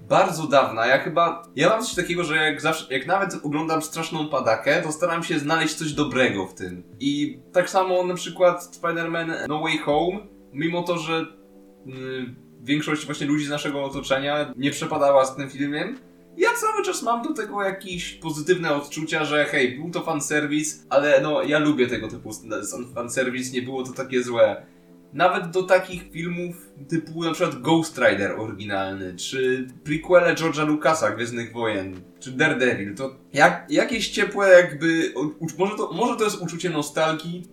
bardzo dawna. Ja chyba. Ja mam coś takiego, że jak zawsze, jak nawet oglądam straszną padakę, to staram się znaleźć coś dobrego w tym. I tak samo na przykład Spider-Man No Way Home, mimo to, że yy, większość właśnie ludzi z naszego otoczenia nie przepadała z tym filmem, ja cały czas mam do tego jakieś pozytywne odczucia, że hej, był to fanserwis, ale no ja lubię tego typu fanserwis, nie było to takie złe nawet do takich filmów typu na przykład Ghost Rider oryginalny, czy prequele George'a Lucasa Gwiezdnych Wojen, czy Daredevil, to jak, jakieś ciepłe jakby, może to, może to jest uczucie nostalgii,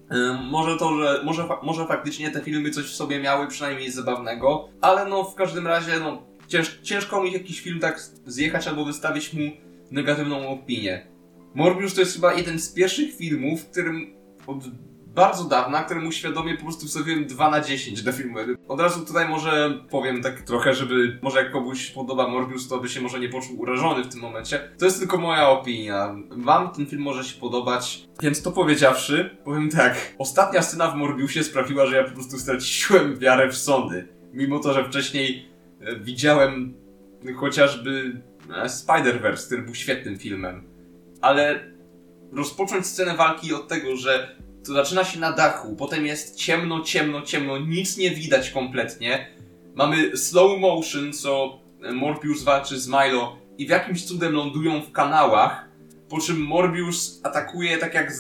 może to, że, może, może faktycznie te filmy coś w sobie miały, przynajmniej zabawnego, ale no w każdym razie, no cięż, ciężko mi jakiś film tak zjechać albo wystawić mu negatywną opinię. Morbius to jest chyba jeden z pierwszych filmów, w którym od bardzo dawna, któremu świadomie po prostu wstawiłem 2 na 10 do filmu. Od razu tutaj może powiem tak trochę, żeby może jak komuś podoba Morbius, to by się może nie poczuł urażony w tym momencie. To jest tylko moja opinia. Wam ten film może się podobać, więc to powiedziawszy, powiem tak. Ostatnia scena w Morbiusie sprawiła, że ja po prostu straciłem wiarę w sądy. Mimo to, że wcześniej e, widziałem chociażby e, Spider-Verse, który był świetnym filmem. Ale rozpocząć scenę walki od tego, że to zaczyna się na dachu, potem jest ciemno, ciemno, ciemno, nic nie widać kompletnie. Mamy slow motion, co Morbius walczy z Milo i w jakimś cudem lądują w kanałach, po czym Morbius atakuje tak jak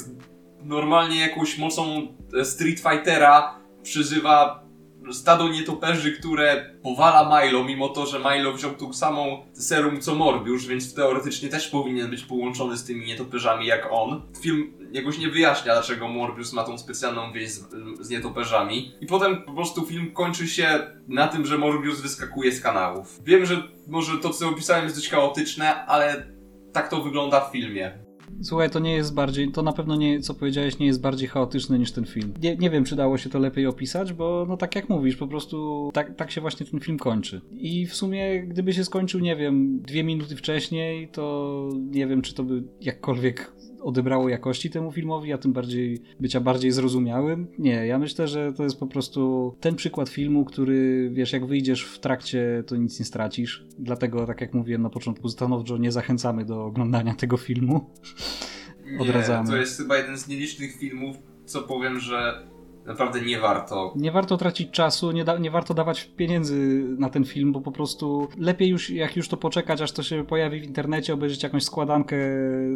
normalnie jakąś mocą e, Street Fightera, przyzywa stado nietoperzy, które powala Milo, mimo to, że Milo wziął tą samą serum co Morbius, więc teoretycznie też powinien być połączony z tymi nietoperzami jak on. Film jakoś nie wyjaśnia, dlaczego Morbius ma tą specjalną więź z, z nietoperzami. I potem po prostu film kończy się na tym, że Morbius wyskakuje z kanałów. Wiem, że może to, co opisałem jest dość chaotyczne, ale tak to wygląda w filmie. Słuchaj, to nie jest bardziej, to na pewno nie, co powiedziałeś, nie jest bardziej chaotyczne niż ten film. Nie, nie wiem, czy dało się to lepiej opisać, bo no tak jak mówisz, po prostu tak, tak się właśnie ten film kończy. I w sumie, gdyby się skończył, nie wiem, dwie minuty wcześniej, to nie wiem, czy to by jakkolwiek odebrało jakości temu filmowi, a tym bardziej bycia bardziej zrozumiałym. Nie, ja myślę, że to jest po prostu ten przykład filmu, który wiesz, jak wyjdziesz w trakcie, to nic nie stracisz. Dlatego, tak jak mówiłem na początku, stanowczo nie zachęcamy do oglądania tego filmu. Nie, Odradzamy. To jest chyba jeden z nielicznych filmów, co powiem, że naprawdę nie warto. Nie warto tracić czasu, nie, da, nie warto dawać pieniędzy na ten film, bo po prostu lepiej już, jak już to poczekać, aż to się pojawi w internecie, obejrzeć jakąś składankę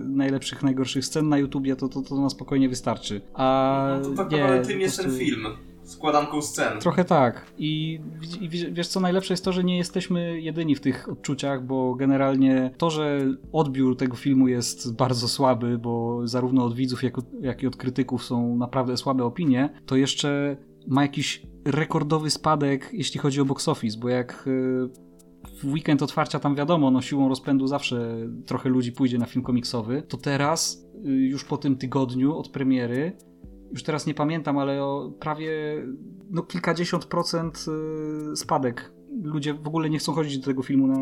najlepszych, najgorszych scen na YouTubie, to, to, to na spokojnie wystarczy. A no to tak naprawdę tym jest ten film składanką scen. Trochę tak. I, I, wiesz co, najlepsze jest to, że nie jesteśmy jedyni w tych odczuciach, bo generalnie to, że odbiór tego filmu jest bardzo słaby, bo zarówno od widzów, jak, jak i od krytyków są naprawdę słabe opinie, to jeszcze ma jakiś rekordowy spadek, jeśli chodzi o box office, bo jak y, w weekend otwarcia tam wiadomo, no siłą rozpędu zawsze trochę ludzi pójdzie na film komiksowy, to teraz już po tym tygodniu od premiery, już teraz nie pamiętam, ale o prawie no, kilkadziesiąt procent y, spadek. Ludzie w ogóle nie chcą chodzić do tego filmu na,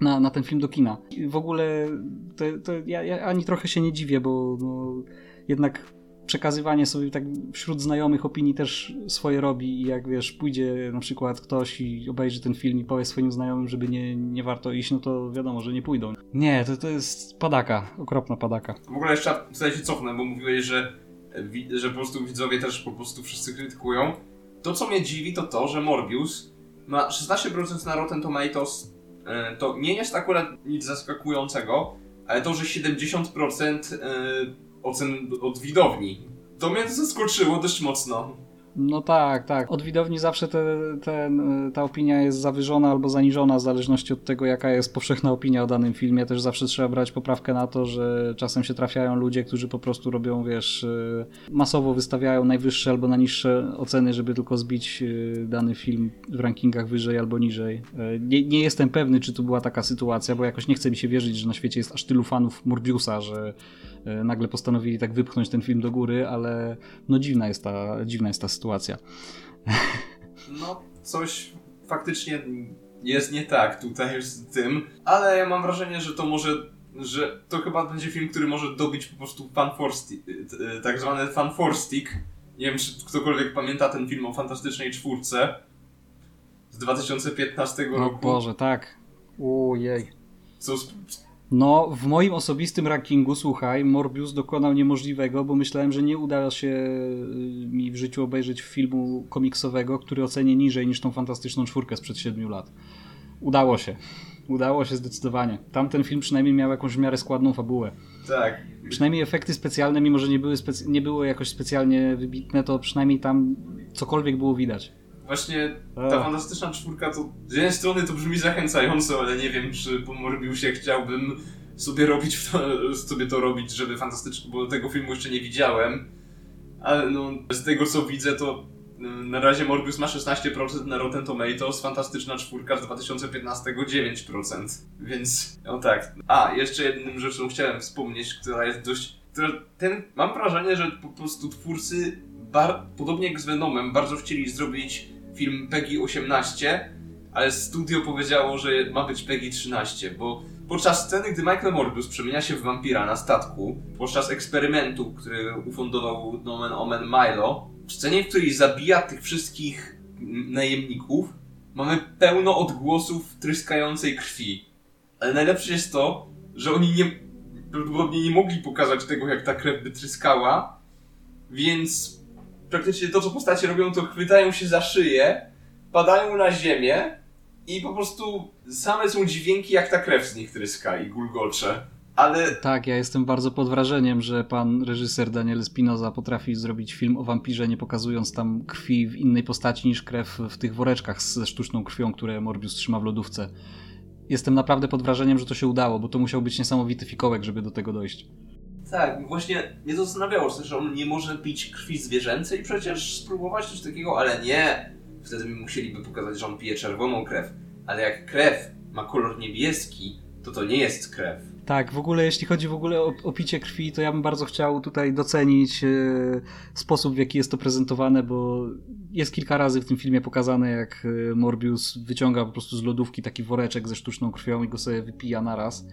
na, na ten film do kina. I w ogóle to, to ja, ja, ani trochę się nie dziwię, bo no, jednak przekazywanie sobie tak wśród znajomych opinii też swoje robi i jak wiesz, pójdzie na przykład ktoś i obejrzy ten film i powie swoim znajomym, żeby nie, nie warto iść, no to wiadomo, że nie pójdą. Nie, to, to jest padaka, okropna padaka. W ogóle jeszcze tutaj się cofnę, bo mówiłeś, że, że po prostu widzowie też po prostu wszyscy krytykują. To co mnie dziwi to to, że Morbius ma 16% na Rotten Tomatoes, e, to nie jest akurat nic zaskakującego, ale to, że 70% ocen od widowni. To mnie zaskoczyło dość mocno. No tak, tak. Od widowni zawsze te, te, ta opinia jest zawyżona albo zaniżona w zależności od tego, jaka jest powszechna opinia o danym filmie. Też zawsze trzeba brać poprawkę na to, że czasem się trafiają ludzie, którzy po prostu robią, wiesz, y, masowo wystawiają najwyższe albo najniższe oceny, żeby tylko zbić y, dany film w rankingach wyżej albo niżej. Y, nie, nie jestem pewny, czy to była taka sytuacja, bo jakoś nie chce mi się wierzyć, że na świecie jest aż tylu fanów Morbiusa, że nagle postanowili tak wypchnąć ten film do góry, ale no dziwna jest ta, dziwna jest ta sytuacja sytuacja. No, coś faktycznie jest nie tak tutaj z tym, ale ja mam wrażenie, że to może że to chyba będzie film, który może dobić po prostu fanforstik, tak zwany fanforstik. Nie wiem, czy ktokolwiek pamięta ten film o Fantastycznej Czwórce z 2015 roku. O Boże, tak. Ojej. Co no, w moim osobistym rankingu, słuchaj, Morbius dokonał niemożliwego, bo myślałem, że nie uda się y, mi w życiu obejrzeć filmu komiksowego, który ocenię niżej niż tą fantastyczną czwórkę sprzed 7 lat. Udało się. Udało się zdecydowanie. Tamten film przynajmniej miał jakąś w miarę składną fabułę. Tak. Przynajmniej efekty specjalne, mimo że nie były, nie były jakoś specjalnie wybitne, to przynajmniej tam cokolwiek było widać. Właśnie ta fantastyczna czwórka to z jednej strony to brzmi zachęcająco, ale nie wiem, czy po Morbiusie chciałbym sobie robić to, sobie to robić, żeby fantastycznie, bo tego filmu jeszcze nie widziałem. Ale no, z tego co widzę, to mm, na razie Morbius ma 16% na Rotten Tomatoes, fantastyczna czwórka z 2015 9%. Więc, no tak. A, jeszcze jedną rzeczą chciałem wspomnieć, która jest dość. Która, ten, mam wrażenie, że po prostu twórcy, bar, podobnie jak z Venomem, bardzo chcieli zrobić film PEGI 18, ale studio powiedziało, że ma być PEGI 13, bo podczas sceny, gdy Michael Morbius przemienia się w wampira na statku, podczas eksperymentu, który ufundował Nomen Omen Milo, w scenie, w której zabija tych wszystkich najemników, mamy pełno odgłosów tryskającej krwi. Ale najlepsze jest to, że oni nie, prawdopodobnie nie mogli pokazać tego, jak ta krew by tryskała, więc praktycznie to, co postacie robią, to chwytają się za szyję, padają na ziemię i po prostu same są dźwięki, jak ta krew z nich tryska i gulgocze. Ale... Tak, ja jestem bardzo pod wrażeniem, że pan reżyser Daniel Spinoza potrafi zrobić film o wampirze, nie pokazując tam krwi w innej postaci niż krew w tych woreczkach ze sztuczną krwią, które Morbius trzyma w lodówce. Jestem naprawdę pod wrażeniem, że to się udało, bo to musiał być niesamowity fikołek, żeby do tego dojść. Tak, właśnie mnie zastanawiało, że on nie może pić krwi zwierzęcej przecież spróbować coś takiego, ale nie. Wtedy musieliby pokazać, że on pije czerwoną krew. Ale jak krew ma kolor niebieski, to to nie jest krew. Tak, w ogóle jeśli chodzi w ogóle o, o picie krwi, to ja bym bardzo chciał tutaj docenić e, sposób, w jaki jest to prezentowane, bo jest kilka razy w tym filmie pokazane, jak e, Morbius wyciąga po prostu z lodówki taki woreczek ze sztuczną krwią i go sobie wypija naraz.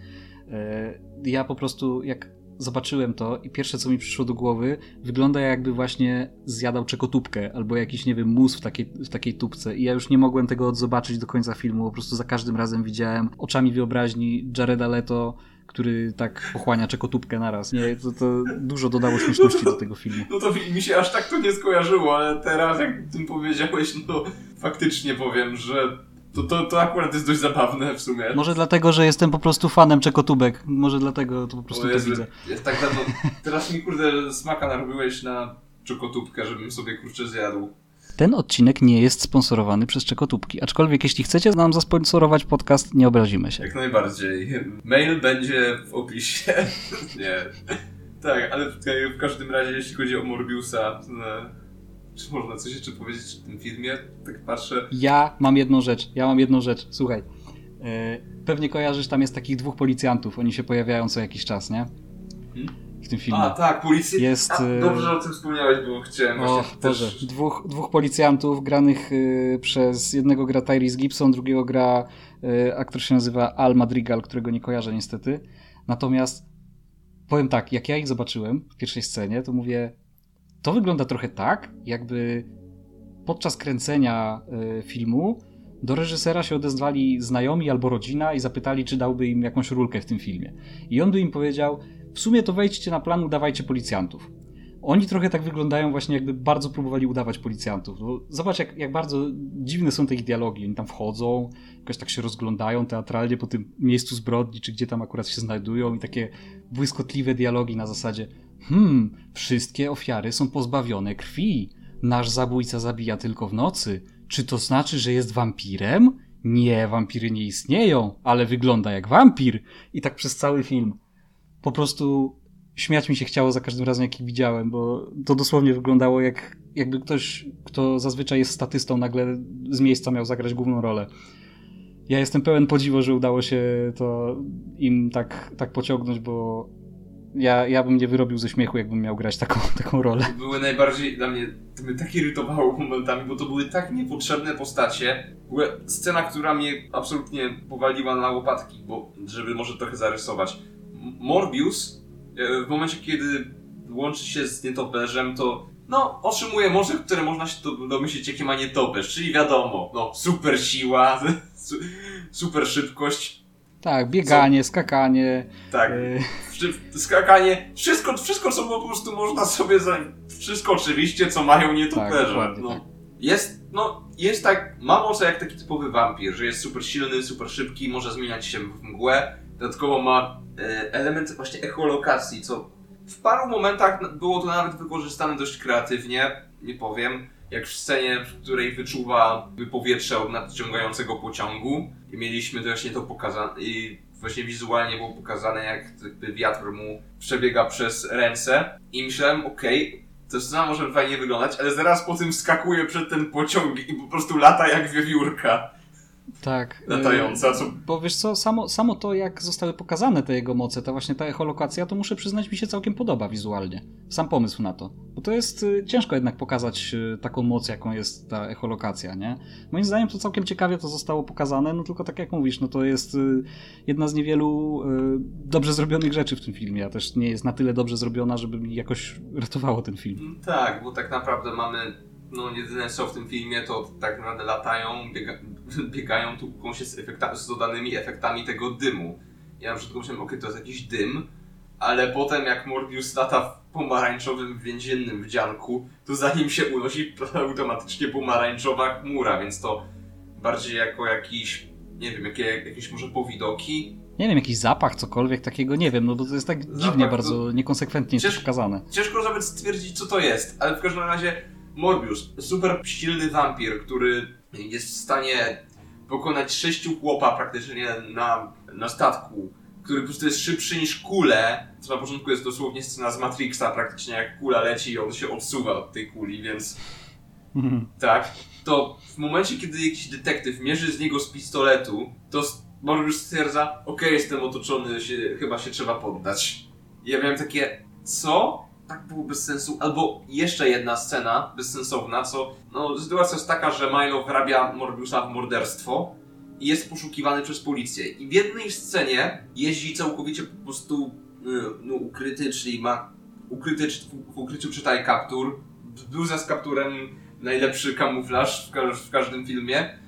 E, ja po prostu, jak zobaczyłem to i pierwsze co mi przyszło do głowy, wygląda jakby właśnie zjadał czekotubkę albo jakiś, nie wiem, mus w takiej, w takikiej tubce i ja już nie mogłem tego zobaczyć do końca filmu, po prostu za każdym razem widziałem oczami wyobraźni Jareda Leto, który tak pochłania czekotubkę naraz. Nie, to, to dużo dodało śmieszności do tego filmu. No to mi się aż tak to nie skojarzyło, ale teraz jak tym powiedziałeś, no faktycznie powiem, że to, to, to akurat jest dość zabawne w sumie. Może dlatego, że jestem po prostu fanem czekotubek. Może dlatego to po prostu Jezu, to widzę. Jest tak dawno. Teraz mi kurde smaka narobiłeś na czekotubkę, żebym sobie kurczę zjadł. Ten odcinek nie jest sponsorowany przez czekotubki, aczkolwiek jeśli chcecie nam zasponsorować podcast, nie obrazimy się. Jak najbardziej. Mail będzie w opisie. nie. Tak, ale w każdym razie, jeśli chodzi o Morbiusa, czy można coś jeszcze powiedzieć o tym filmie? Tak patrzę. Ja mam jedną rzecz. Ja mam jedną rzecz. Słuchaj. E, pewnie kojarzysz, tam jest takich dwóch policjantów. Oni się pojawiają co jakiś czas, nie? Hmm? w tym filmie. A, tak, policja. Jest, A, y, dobrze, że o tym wspomniałeś, bo chciałem O właśnie Boże, też... dwóch, dwóch policjantów granych y, przez jednego gra Tyrese Gibson, drugiego gra y, aktor się nazywa Al Madrigal, którego nie kojarzę niestety. Natomiast powiem tak, jak ja ich zobaczyłem w pierwszej scenie, to mówię, to wygląda trochę tak, jakby podczas kręcenia y, filmu do reżysera się odezwali znajomi albo rodzina i zapytali, czy dałby im jakąś rulkę w tym filmie. I on by im powiedział, w sumie to wejdźcie na plan, udawajcie policjantów. Oni trochę tak wyglądają właśnie jakby bardzo próbowali udawać policjantów. No, zobacz jak, jak bardzo dziwne są te ich dialogi. Oni tam wchodzą, jakoś tak się rozglądają teatralnie po tym miejscu zbrodni, czy gdzie tam akurat się znajdują i takie błyskotliwe dialogi na zasadzie hmm, wszystkie ofiary są pozbawione krwi. Nasz zabójca zabija tylko w nocy. Czy to znaczy, że jest wampirem? Nie, wampiry nie istnieją, ale wygląda jak wampir. I tak przez cały film. Po prostu śmiać mi się chciało za każdym razem, jak ich widziałem, bo to dosłownie wyglądało jak jakby ktoś, kto zazwyczaj jest statystą, nagle z miejsca miał zagrać główną rolę. Ja jestem pełen podziwu, że udało się to im tak, tak pociągnąć, bo ja, ja bym nie wyrobił ze śmiechu, jakbym miał grać taką, taką rolę. były najbardziej dla mnie, to mnie tak irytowało momentami, bo to były tak niepotrzebne postacie. W ogóle scena, która mnie absolutnie powaliła na łopatki, bo żeby może trochę zarysować. Morbius e, w momencie, kiedy łączy się z nietoperzem, to no, otrzymuje moce, które można się do- domyślić, jakie ma nietoperz, czyli wiadomo, no, super siła, su- super szybkość, Tak, bieganie, skakanie. tak, y, skakanie, wszystko, wszystko co po prostu można sobie za... Wszystko oczywiście, co mają nietoperze. dokładnie no. tak. Jest, no, jest tak, ma moce jak taki typowy wampir, że jest super silny, super szybki, może zmieniać się w mgłę. Dodatkowo ma e, element właśnie echolokacji, co w paru momentach było to nawet wykorzystane dość kreatywnie, nie powiem. Jak w scenie, w której wyczuwa powietrze od nadciągającego pociągu. I mieliśmy właśnie to pokazane i właśnie wizualnie było pokazane jak wiatr mu przebiega przez ręce. I myślałem, okej, to scena może fajnie wyglądać, ale zaraz po tym wskakuje przed ten pociąg i po prostu lata jak wiewiórka Tak. y, latająca, co Bo wiesz co, samo, samo to jak zostały pokazane te jego moce, ta właśnie ta echolokacja, to muszę przyznać mi się całkiem podoba wizualnie. Sam pomysł na to. Bo to jest y, ciężko jednak pokazać y, taką moc, jaką jest ta echolokacja, nie? Moim zdaniem to całkiem ciekawie to zostało pokazane, no tylko tak jak mówisz, no to jest jedna z niewielu dobrze zrobionych rzeczy w tym filmie, a też nie jest na tyle dobrze zrobiona, żeby mi jakoś ratowało ten film. Tak, bo tak naprawdę mamy, no jedyne co w tym filmie to tak naprawdę latają, biega, biegają, tłuką się z, efekta, z dodanymi efektami tego dymu. Ja na przykład myślałem, okej, to jest jakiś dym, ale potem jak Morbius lata w pomarańczowym więziennym wdzianku, to za nim się unosi automatycznie pomarańczowa chmura, więc to bardziej jako jakiś, nie wiem, jakie, jakieś może powidoki, Nie wiem, jakiś zapach, cokolwiek takiego, nie wiem, no bo to jest tak dziwnie to- bardzo, niekonsekwentnie to Cięż- pokazane. Ciężko nawet stwierdzić, co to jest, ale w każdym razie Morbius, super silny wampir, który jest w stanie pokonać sześciu chłopa praktycznie na, na statku, który po prostu jest szybszy niż kule, co na początku jest dosłownie scena z Matrixa, praktycznie jak kula leci i on się odsuwa od tej kuli, więc tak, to w momencie, kiedy jakiś detektyw mierzy z niego z pistoletu, to Morbius stwierdza, okej, jestem otoczony, się, chyba się trzeba poddać. I ja miałem takie, co? Tak było bez sensu. Albo jeszcze jedna scena bezsensowna, co, no sytuacja jest taka, że Milo wyrabia Morbiusa w morderstwo i jest poszukiwany przez policję. I w jednej scenie jeździ całkowicie po prostu y, no, ukryty, czyli ma ukryty, w ukryciu czytaj kaptur, bluza z kapturem, najlepszy kamuflaż w, ka- w każdym filmie,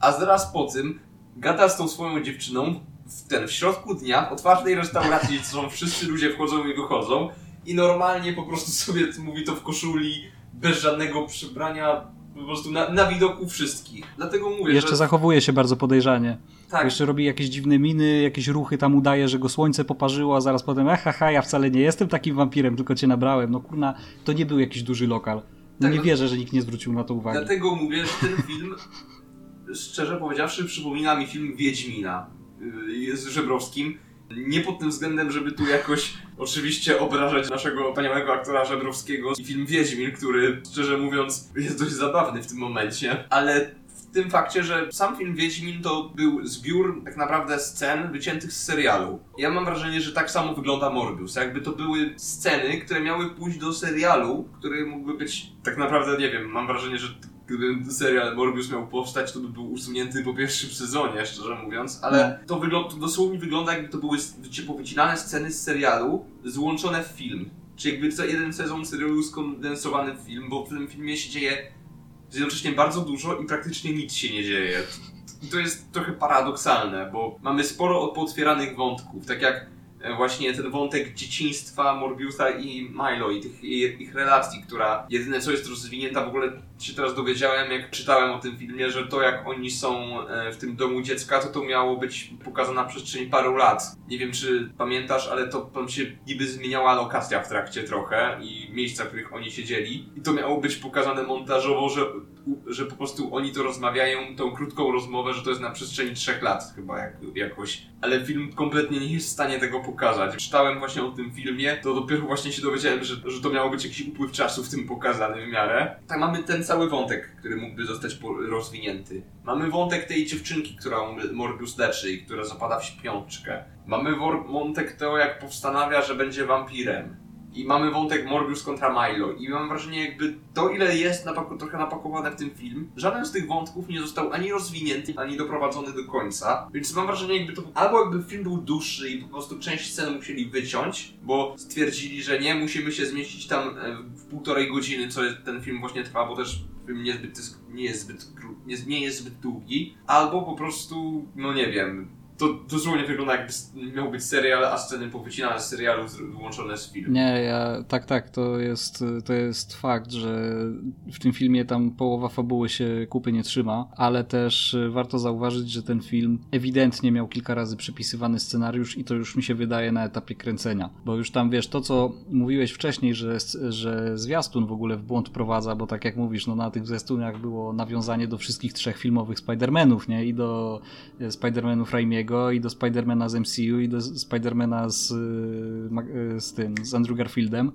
a zaraz po tym gada z tą swoją dziewczyną w ten w środku dnia w otwartej restauracji, gdzie są wszyscy ludzie wchodzą i wychodzą i normalnie po prostu sobie mówi to w koszuli, bez żadnego przybrania, po prostu na, na widoku wszystkich. Dlatego mówię, Jeszcze że zachowuje się bardzo podejrzanie. tak, Jeszcze robi jakieś dziwne miny, jakieś ruchy tam udaje, że go słońce poparzyło, a zaraz potem, "Ach, haha, ja wcale nie jestem takim wampirem, tylko cię nabrałem. No kurna, to nie był jakiś duży lokal. No Tak, nie wierzę, że nikt nie zwrócił na to uwagi. Dlatego mówię, że ten film, szczerze powiedziawszy, przypomina mi film Wiedźmina yy, z Żebrowskim. Nie pod tym względem, żeby tu jakoś oczywiście obrażać naszego wspaniałego aktora Żebrowskiego i film Wiedźmin, który szczerze mówiąc jest dość zabawny w tym momencie, ale w tym fakcie, że sam film Wiedźmin to był zbiór tak naprawdę scen wyciętych z serialu. Ja mam wrażenie, że tak samo wygląda Morbius. Jakby to były sceny, które miały pójść do serialu, który mógłby być tak naprawdę, nie wiem, mam wrażenie, że gdyby serial Morbius miał powstać, to by był usunięty po pierwszym sezonie, szczerze mówiąc, ale no. to, wygląda, to dosłownie wygląda jakby to były powycinane sceny z serialu złączone w film. Czy jakby co jeden sezon serialu skondensowany w film, bo w tym filmie się dzieje jednocześnie bardzo dużo i praktycznie nic się nie dzieje. I to jest trochę paradoksalne, bo mamy sporo potwieranych wątków, tak jak właśnie ten wątek dzieciństwa Morbiusa i Milo i tych ich, ich relacji, która jedyne co jest rozwinięta, w ogóle się teraz dowiedziałem, jak czytałem o tym filmie, że to jak oni są e, w tym domu dziecka, to to miało być pokazane na przestrzeni paru lat. Nie wiem, czy pamiętasz, ale to tam się niby zmieniała lokacja w trakcie trochę i miejsca, w których oni siedzieli. I to miało być pokazane montażowo, że, że po prostu oni to rozmawiają, tą krótką rozmowę, że to jest na przestrzeni trzech lat chyba jak, jakoś. Ale film kompletnie nie jest w stanie tego pokazać. Czytałem właśnie o tym filmie, to dopiero właśnie się dowiedziałem, że, że to miało być jakiś upływ czasu w tym pokazany w miarę. Tak mamy ten cały wątek, który mógłby zostać rozwinięty. Mamy wątek tej dziewczynki, którą Morbius leczy i która zapada w śpiączkę. Mamy wątek tego, jak postanawia, że będzie wampirem. I mamy wątek Morbius kontra Milo. I mam wrażenie, jakby to, ile jest napako trochę napakowane w tym film, żaden z tych wątków nie został ani rozwinięty, ani doprowadzony do końca. Więc mam wrażenie, jakby to. Albo jakby film był dłuższy i po prostu część scen musieli wyciąć, bo stwierdzili, że nie, musimy się zmieścić tam e, w półtorej godziny, co ten film właśnie trwa, bo też film niezbyt, nie jest zbyt, nie, nie jest zbyt długi. Albo po prostu, no nie wiem, to dosłownie wygląda jakby miał być serial, a sceny powycinane z serialu wyłączone z filmu. Nie, ja, tak, tak, to jest, to jest fakt, że w tym filmie tam połowa fabuły się kupy nie trzyma, ale też warto zauważyć, że ten film ewidentnie miał kilka razy przypisywany scenariusz i to już mi się wydaje na etapie kręcenia, bo już tam wiesz, to co mówiłeś wcześniej, że, że zwiastun w ogóle w błąd prowadza, bo tak jak mówisz, no na tych zwiastunach było nawiązanie do wszystkich trzech filmowych Spider-Manów, nie? I do Spider-Manów Raimiego, i do Spidermana z MCU i do Spidermana z, y, z tym, z Andrew Garfieldem.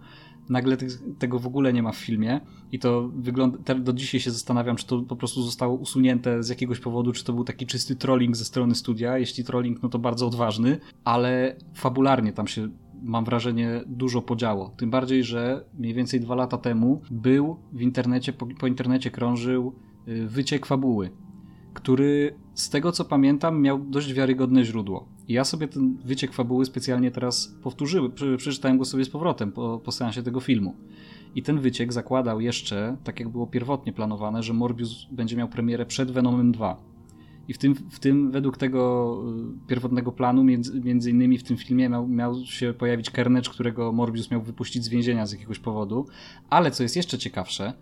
Nagle tego w ogóle nie ma w filmie i to wygląda, do dzisiaj się zastanawiam, czy to po prostu zostało usunięte z jakiegoś powodu, czy to był taki czysty trolling ze strony studia. Jeśli trolling, no to bardzo odważny, ale fabularnie tam się mam wrażenie, dużo podziało. Tym bardziej, że mniej więcej dwa lata temu był w internecie, po, po internecie krążył y, wyciek fabuły który z tego co pamiętam miał dość wiarygodne źródło. I ja sobie ten wyciek fabuły specjalnie teraz powtórzyłem, przeczytałem go sobie z powrotem po, po seansie tego filmu. I ten wyciek zakładał jeszcze, tak jak było pierwotnie planowane, że Morbius będzie miał premierę przed Venomem 2. I w tym, w tym według tego y, pierwotnego planu, między, między innymi w tym filmie miał, miał się pojawić Carnage, którego Morbius miał wypuścić z więzienia z jakiegoś powodu. Ale co jest jeszcze ciekawsze,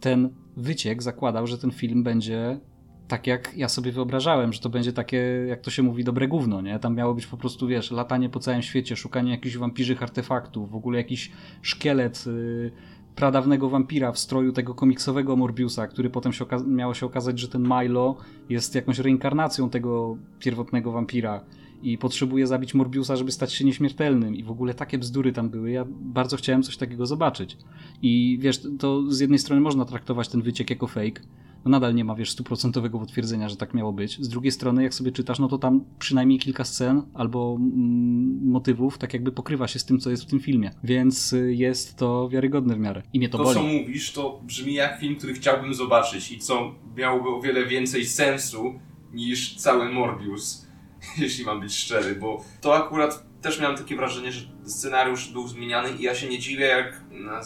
ten wyciek zakładał, że ten film będzie tak jak ja sobie wyobrażałem, że to będzie takie, jak to się mówi, dobre gówno, nie? Tam miało być po prostu, wiesz, latanie po całym świecie, szukanie jakichś wampirzych artefaktów, w ogóle jakiś szkielet yy, pradawnego wampira w stroju tego komiksowego Morbiusa, który potem się miało się okazać, że ten Milo jest jakąś reinkarnacją tego pierwotnego wampira i potrzebuje zabić Morbiusa, żeby stać się nieśmiertelnym i w ogóle takie bzdury tam były. Ja bardzo chciałem coś takiego zobaczyć. I wiesz, to z jednej strony można traktować ten wyciek jako fake, no nadal nie ma, wiesz, stuprocentowego potwierdzenia, że tak miało być. Z drugiej strony, jak sobie czytasz, no to tam przynajmniej kilka scen albo mm, motywów tak jakby pokrywa się z tym, co jest w tym filmie. Więc y, jest to wiarygodne w miarę. I mnie to, to boli. co mówisz, to brzmi jak film, który chciałbym zobaczyć i co miałoby o wiele więcej sensu niż cały Morbius, jeśli mam być szczery, bo to akurat też miałem takie wrażenie, że scenariusz był zmieniany i ja się nie dziwię, jak na,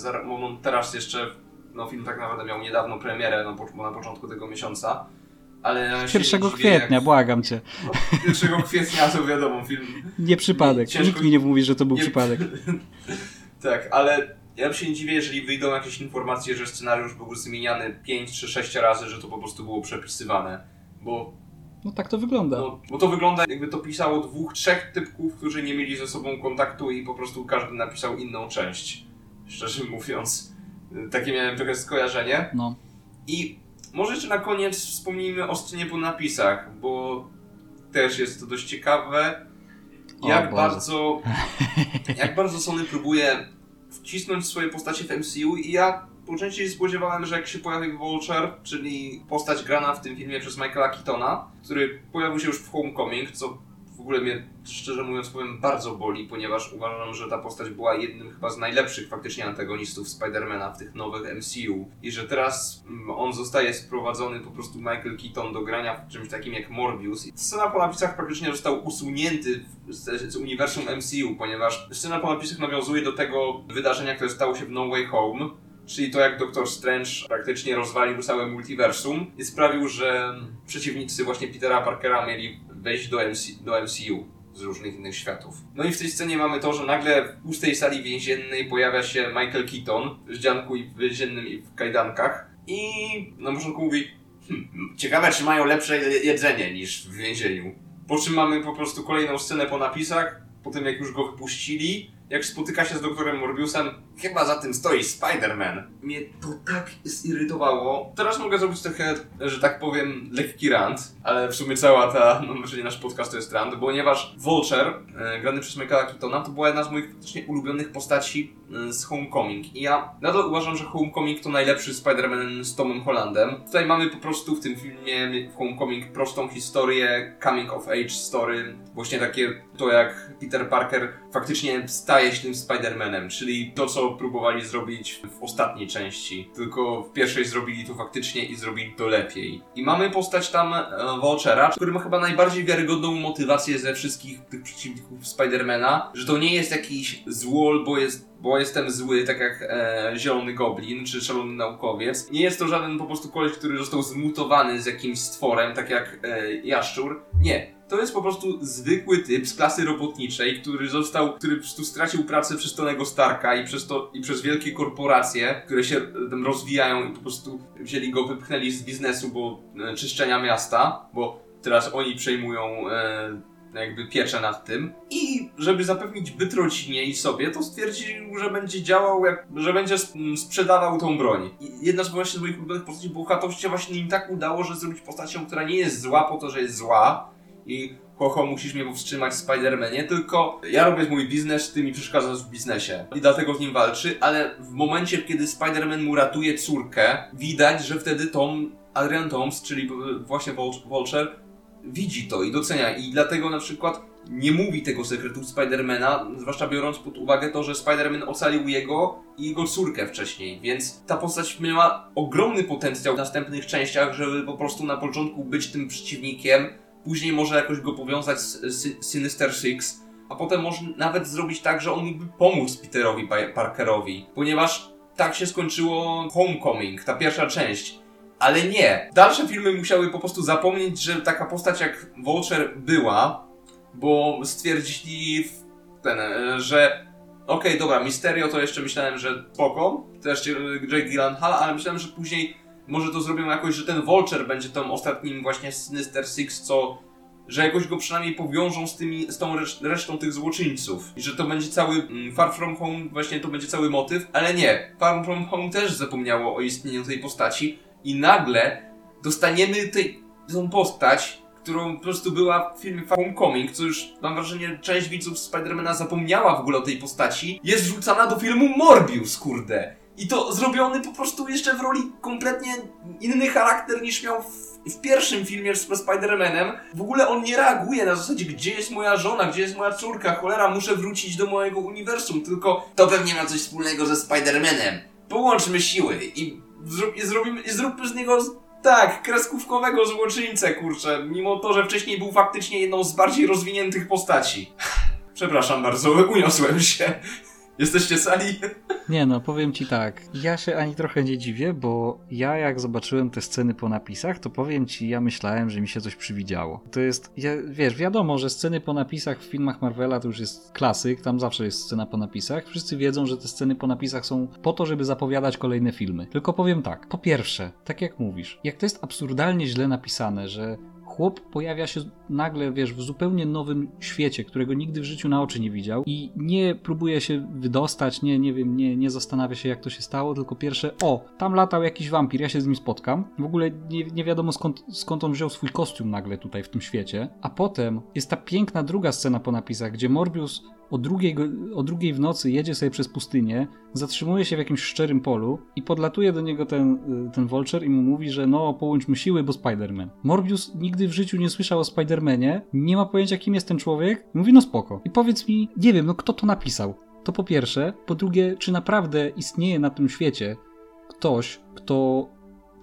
teraz jeszcze no film tak naprawdę miał niedawno premierę, no, na początku tego miesiąca. Ale 1 kwietnia, jak... błagam cię. No, 1 kwietnia to wiadomo, film. Nie przypadek. Ciężko... Nikt mi nie mówi, że to był nie... przypadek. tak, ale ja się nie dziwię, jeżeli wyjdą jakieś informacje, że scenariusz był zmieniany 5 czy 6 razy, że to po prostu było przepisywane. Bo. No tak to wygląda. No, bo to wygląda, jakby to pisało dwóch, trzech typków, którzy nie mieli ze sobą kontaktu i po prostu każdy napisał inną część. Szczerze mówiąc. Takie miałem trochę skojarzenie. No. I może jeszcze na koniec wspomnijmy o scenie po napisach, bo też jest to dość ciekawe, jak bardzo, jak bardzo Sony próbuje wcisnąć swoje postacie w MCU i ja po części się spodziewałem, że jak się pojawi Vulture, czyli postać grana w tym filmie przez Michaela Keatona, który pojawił się już w Homecoming, co w ogóle mnie, szczerze mówiąc, powiem, bardzo boli, ponieważ uważam, że ta postać była jednym chyba z najlepszych faktycznie antagonistów Spidermana w tych nowych MCU i że teraz mm, on zostaje sprowadzony po prostu Michael Keaton do grania w czymś takim jak Morbius. Scena po napisach praktycznie został usunięty z, z uniwersum MCU, ponieważ scena po napisach nawiązuje do tego wydarzenia, które stało się w No Way Home, czyli to jak Doctor Strange praktycznie rozwalił całe multiversum i sprawił, że przeciwnicy właśnie Petera Parkera mieli wejść do, MC, do MCU z różnych innych światów. No i w tej scenie mamy to, że nagle w pustej sali więziennej pojawia się Michael Keaton w dzianku i w więziennym i w kajdankach i na początku mówi hm, ciekawe czy mają lepsze jedzenie niż w więzieniu. Po czym mamy po prostu kolejną scenę po napisach, po tym jak już go wypuścili, jak spotyka się z doktorem Morbiusem, chyba za tym stoi Spider-Man. Mnie to tak zirytowało. Teraz mogę zrobić trochę, że tak powiem, lekki rant, ale w sumie cała ta, mam wrażenie, nasz podcast to jest rant, ponieważ Vulture, e, grany przez Michaela Keatona, to była jedna z moich faktycznie ulubionych postaci e, z Homecoming. I ja nadal uważam, że Homecoming to najlepszy Spider-Man z Tomem Hollandem. Tutaj mamy po prostu w tym filmie w Homecoming prostą historię, coming of age story, właśnie takie to jak Peter Parker faktycznie staje się tym Spider-Manem, czyli to, co próbowali zrobić w ostatniej części, tylko w pierwszej zrobili to faktycznie i zrobili to lepiej. I mamy postać tam e, Vulture'a, który ma chyba najbardziej wiarygodną motywację ze wszystkich tych przeciwników Spidermana, że to nie jest jakiś złol, bo jest bo jestem zły, tak jak e, Zielony Goblin czy Szalony Naukowiec. Nie jest to żaden po prostu koleś, który został zmutowany z jakimś stworem, tak jak e, Jaszczur. Nie. To jest po prostu zwykły typ z klasy robotniczej, który został, który po prostu stracił pracę przez Tonego Starka i przez to, i przez wielkie korporacje, które się tam rozwijają i po prostu wzięli go, wypchnęli z biznesu, bo e, czyszczenia miasta, bo teraz oni przejmują e, jakby pieczę nad tym. I żeby zapewnić byt rodzinie i sobie, to stwierdził, że będzie działał, jak, że będzie sprzedawał tą broń. I jedna z właśnie moich ulubionych postaci była to się właśnie im tak udało, że zrobić postacią, która nie jest zła po to, że jest zła i Hoho, musisz mnie powstrzymać w Spider-Manie, tylko ja robię mój biznes, ty mi przeszkadzasz w biznesie. I dlatego z nim walczy, ale w momencie, kiedy Spider-Man mu ratuje córkę, widać, że wtedy Tom, Adrian Toms, czyli właśnie Vulture, widzi to i docenia. I dlatego na przykład nie mówi tego sekretu Spidermana, zwłaszcza biorąc pod uwagę to, że Spider-Man ocalił jego i jego córkę wcześniej, więc ta postać miała ogromny potencjał w następnych częściach, żeby po prostu na początku być tym przeciwnikiem, później może jakoś go powiązać z Sinister Six, a potem może nawet zrobić tak, że on mógłby pomóc Peterowi Parkerowi, ponieważ tak się skończyło Homecoming, ta pierwsza część ale nie. Dalsze filmy musiały po prostu zapomnieć, że taka postać jak Vulture była, bo stwierdzili ten, e, że okej, okay, dobra, Misterio to jeszcze myślałem, że spoko, też Jake Gyllenhaal, ale myślałem, że później może to zrobią jakoś, że ten Vulture będzie tą ostatnim właśnie Sinister Six, co że jakoś go przynajmniej powiążą z, tymi, z tą resztą tych złoczyńców. I że to będzie cały mm, Far From Home, właśnie to będzie cały motyw, ale nie. Far From Home też zapomniało o istnieniu tej postaci, i nagle dostaniemy tej, tą postać, którą po prostu była w filmie Homecoming, co już mam wrażenie część widzów Spidermana zapomniała w ogóle o tej postaci, jest wrzucana do filmu Morbius, kurde. I to zrobiony po prostu jeszcze w roli kompletnie inny charakter niż miał w, w pierwszym filmie z Spider-Manem. W ogóle on nie reaguje na zasadzie, gdzie jest moja żona, gdzie jest moja córka, cholera, muszę wrócić do mojego uniwersum, tylko to pewnie ma coś wspólnego ze Spider-Manem. Połączmy siły i i, zrobimy, i zróbmy z niego tak, kreskówkowego złoczyńcę, kurczę, mimo to, że wcześniej był faktycznie jedną z bardziej rozwiniętych postaci. Przepraszam bardzo, uniosłem się. Jesteście sali? Nie no, powiem ci tak. Ja się ani trochę nie dziwię, bo ja jak zobaczyłem te sceny po napisach, to powiem ci, ja myślałem, że mi się coś przywidziało. To jest, ja, wiesz, wiadomo, że sceny po napisach w filmach Marvela to już jest klasyk, tam zawsze jest scena po napisach. Wszyscy wiedzą, że te sceny po napisach są po to, żeby zapowiadać kolejne filmy. Tylko powiem tak. Po pierwsze, tak jak mówisz, jak to jest absurdalnie źle napisane, że chłop pojawia się nagle, wiesz, w zupełnie nowym świecie, którego nigdy w życiu na oczy nie widział i nie próbuje się wydostać, nie, nie wiem, nie, nie zastanawia się jak to się stało, tylko pierwsze, o, tam latał jakiś wampir, ja się z nim spotkam. W ogóle nie, nie wiadomo skąd, skąd on wziął swój kostium nagle tutaj w tym świecie. A potem jest ta piękna druga scena po napisach, gdzie Morbius o drugiej, o drugiej w nocy jedzie sobie przez pustynię, zatrzymuje się w jakimś szczerym polu i podlatuje do niego ten, y, ten Vulture i mu mówi, że no połączmy siły, bo Spider-Man. Morbius nigdy w życiu nie słyszał o Spider-Manie, nie ma pojęcia kim jest ten człowiek, mówi no spoko. I powiedz mi, nie wiem, no kto to napisał? To po pierwsze. Po drugie, czy naprawdę istnieje na tym świecie ktoś, kto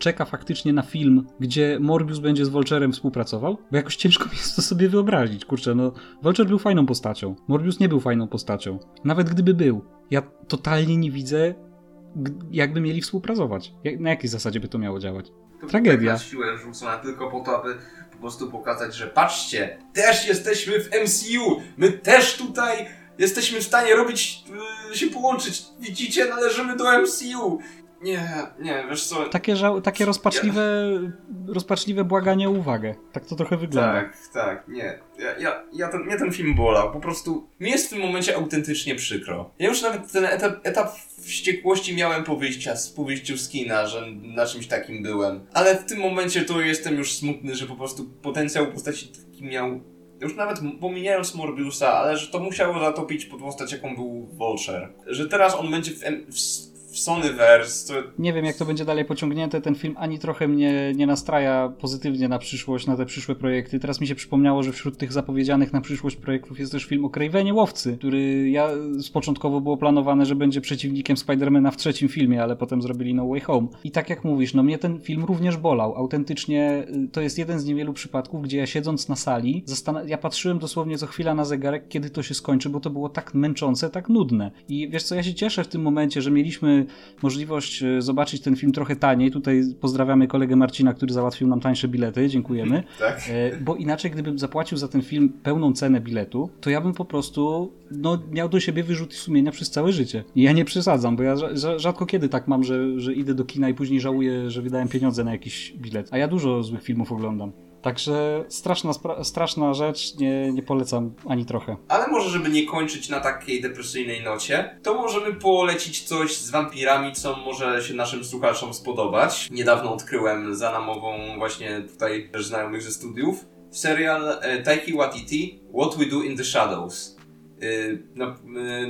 czeka faktycznie na film, gdzie Morbius będzie z Vulturem współpracował? Bo jakoś ciężko mi jest to sobie wyobrazić. Kurczę, no Vulture był fajną postacią. Morbius nie był fajną postacią. Nawet gdyby był, ja totalnie nie widzę, jakby mieli współpracować. Na jakiej zasadzie by to miało działać? To Tragedia. Tak na siłę rzucona tylko po to, aby po prostu pokazać, że patrzcie, też jesteśmy w MCU, my też tutaj jesteśmy w stanie robić, yy, się połączyć. Widzicie, należymy do MCU. Nie, nie, wiesz co... Takie, żał, takie rozpaczliwe, rozpaczliwe błaganie o uwagę. Tak to trochę wygląda. Tak, tak, nie. Ja, ja, ja ten, mnie ten film bolał. Po prostu mi jest w tym momencie autentycznie przykro. Ja już nawet ten etap, etap wściekłości miałem po, wyjścia, po wyjściu z kina, że na czymś takim byłem. Ale w tym momencie to jestem już smutny, że po prostu potencjał postaci taki miał już nawet pomijając Morbiusa, ale że to musiało zatopić pod postać, jaką był Vulture. Że teraz on będzie w, w w Sonyverse. To... Nie wiem, jak to będzie dalej pociągnięte. Ten film ani trochę mnie nie nastraja pozytywnie na przyszłość, na te przyszłe projekty. Teraz mi się przypomniało, że wśród tych zapowiedzianych na przyszłość projektów jest też film o Cravenie Łowcy, który ja z początkowo było planowane, że będzie przeciwnikiem Spidermana w trzecim filmie, ale potem zrobili No Way Home. I tak jak mówisz, no mnie ten film również bolał. Autentycznie y, to jest jeden z niewielu przypadków, gdzie ja siedząc na sali, ja patrzyłem dosłownie co chwila na zegarek, kiedy to się skończy, bo to było tak męczące, tak nudne. I wiesz co, ja się cieszę w tym momencie, że mieliśmy możliwość e, zobaczyć ten film trochę taniej. Tutaj pozdrawiamy kolegę Marcina, który załatwił nam tańsze bilety. Dziękujemy. Tak. E, bo inaczej, gdybym zapłacił za ten film pełną cenę biletu, to ja bym po prostu no, miał do siebie wyrzuty sumienia przez całe życie. I ja nie przesadzam, bo ja rzadko kiedy tak mam, że, że idę do kina i później żałuję, że wydałem pieniądze na jakiś bilet. A ja dużo złych filmów oglądam. Także straszna, straszna rzecz, nie, nie polecam ani trochę. Ale może, żeby nie kończyć na takiej depresyjnej nocie, to możemy polecić coś z wampirami, co może się naszym słuchaczom spodobać. Niedawno odkryłem za namową właśnie tutaj też znajomych ze studiów. Serial e, Taiki Watiti What We Do in the Shadows. Y, na,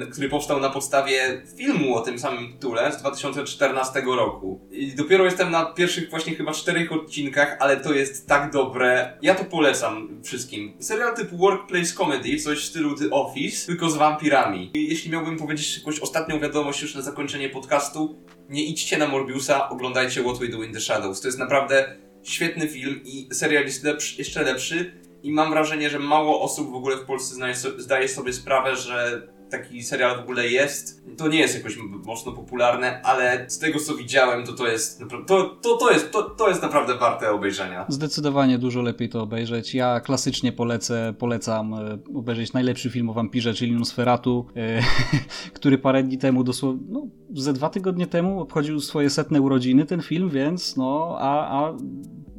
y, który powstał na podstawie filmu o tym samym tytule z 2014 roku. I dopiero jestem na pierwszych właśnie chyba czterech odcinkach, ale to jest tak dobre. Ja to polecam wszystkim. Serial typu Workplace Comedy, coś w stylu The Office, tylko z wampirami. I jeśli miałbym powiedzieć jakąś ostatnią wiadomość już na zakończenie podcastu, nie idźcie na Morbiusa, oglądajcie What We Do in the Shadows. To jest naprawdę świetny film i serial jest lepszy, jeszcze lepszy i mam wrażenie, że mało osób w ogóle w Polsce zdaje sobie sprawę, że taki serial w ogóle jest. To nie jest jakoś mocno popularne, ale z tego co widziałem, to to jest to, to, to, jest, to, to jest naprawdę warte obejrzenia. Zdecydowanie dużo lepiej to obejrzeć. Ja klasycznie polecę, polecam e, obejrzeć najlepszy film o wampirze, czyli Nosferatu, e, który parę dni temu, dosłownie, no, ze dwa tygodnie temu obchodził swoje setne urodziny ten film, więc no, a, a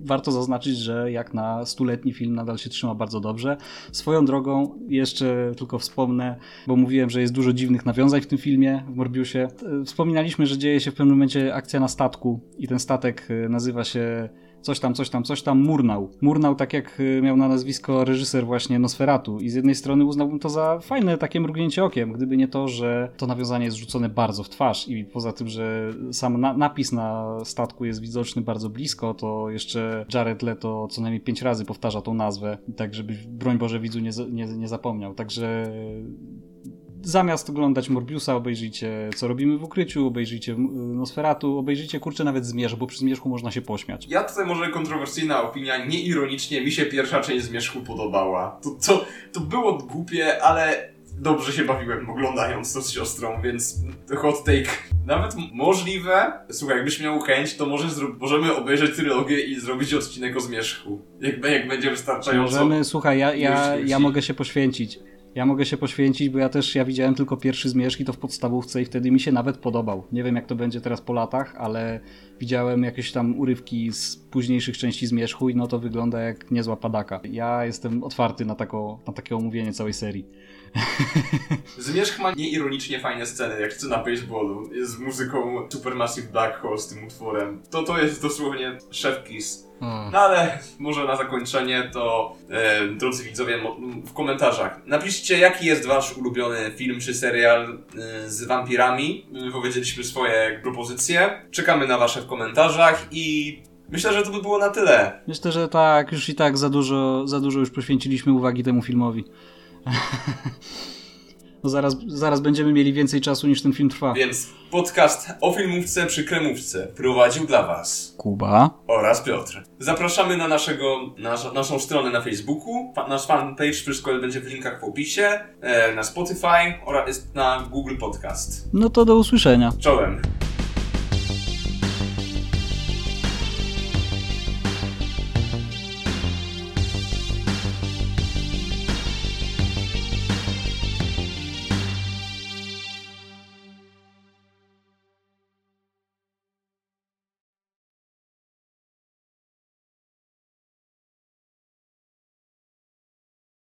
warto zaznaczyć, że jak na stuletni film nadal się trzyma bardzo dobrze. Swoją drogą jeszcze tylko wspomnę, bo mówiłem, że jest dużo dziwnych nawiązań w tym filmie, w Morbiusie. Wspominaliśmy, że dzieje się w pewnym momencie akcja na statku i ten statek e, nazywa się coś tam, coś tam, coś tam Murnał. Murnał tak jak y, miał na nazwisko reżyser właśnie Nosferatu i z jednej strony uznałbym to za fajne takie mrugnięcie okiem, gdyby nie to, że to nawiązanie jest rzucone bardzo w twarz i poza tym, że sam na napis na statku jest widoczny bardzo blisko, to jeszcze Jared Leto co najmniej pięć razy powtarza tą nazwę, tak żeby broń Boże widzu nie, nie, nie zapomniał. Także zamiast oglądać Morbiusa, obejrzyjcie Co robimy w ukryciu, obejrzyjcie Nosferatu, obejrzyjcie kurczę nawet Zmierzch, bo przy Zmierzchu można się pośmiać. Ja tutaj może kontrowersyjna opinia, nieironicznie mi się pierwsza część Zmierzchu podobała. To, to, to było głupie, ale dobrze się bawiłem oglądając to z siostrą, więc hot take. Nawet możliwe, słuchaj, jakbyś miał chęć, to może możemy obejrzeć trylogię i zrobić odcinek o Zmierzchu. Jak, jak będzie wystarczająco. Możemy, słuchaj, ja, ja, ja mogę się poświęcić. Ja mogę się poświęcić, bo ja też ja widziałem tylko pierwszy zmierzch i to w podstawówce i wtedy mi się nawet podobał. Nie wiem jak to będzie teraz po latach, ale widziałem jakieś tam urywki z późniejszych części zmierzchu i no to wygląda jak niezła padaka. Ja jestem otwarty na, tako, na takie omówienie całej serii. Zmierzch ma nieironicznie fajne sceny, jak chce na baseballu, z muzyką Supermassive Black Hole z tym utworem. To to jest dosłownie chef kiss. No ale może na zakończenie to, e, drodzy widzowie, w komentarzach napiszcie, jaki jest wasz ulubiony film czy serial e, z wampirami. E, Powiedzieliśmy swoje propozycje. Czekamy na wasze w komentarzach i myślę, że to by było na tyle. Myślę, że tak, już i tak za dużo, za dużo już poświęciliśmy uwagi temu filmowi. No zaraz, zaraz będziemy mieli więcej czasu niż ten film trwa. Więc podcast o filmówce przy kremówce prowadził dla was Kuba. oraz Piotr. Zapraszamy na naszego, nasza, naszą stronę na Facebooku, fa, nasz fanpage, wszystko będzie w linkach w opisie, e, na Spotify oraz na Google Podcast. No to do usłyszenia. Czołem.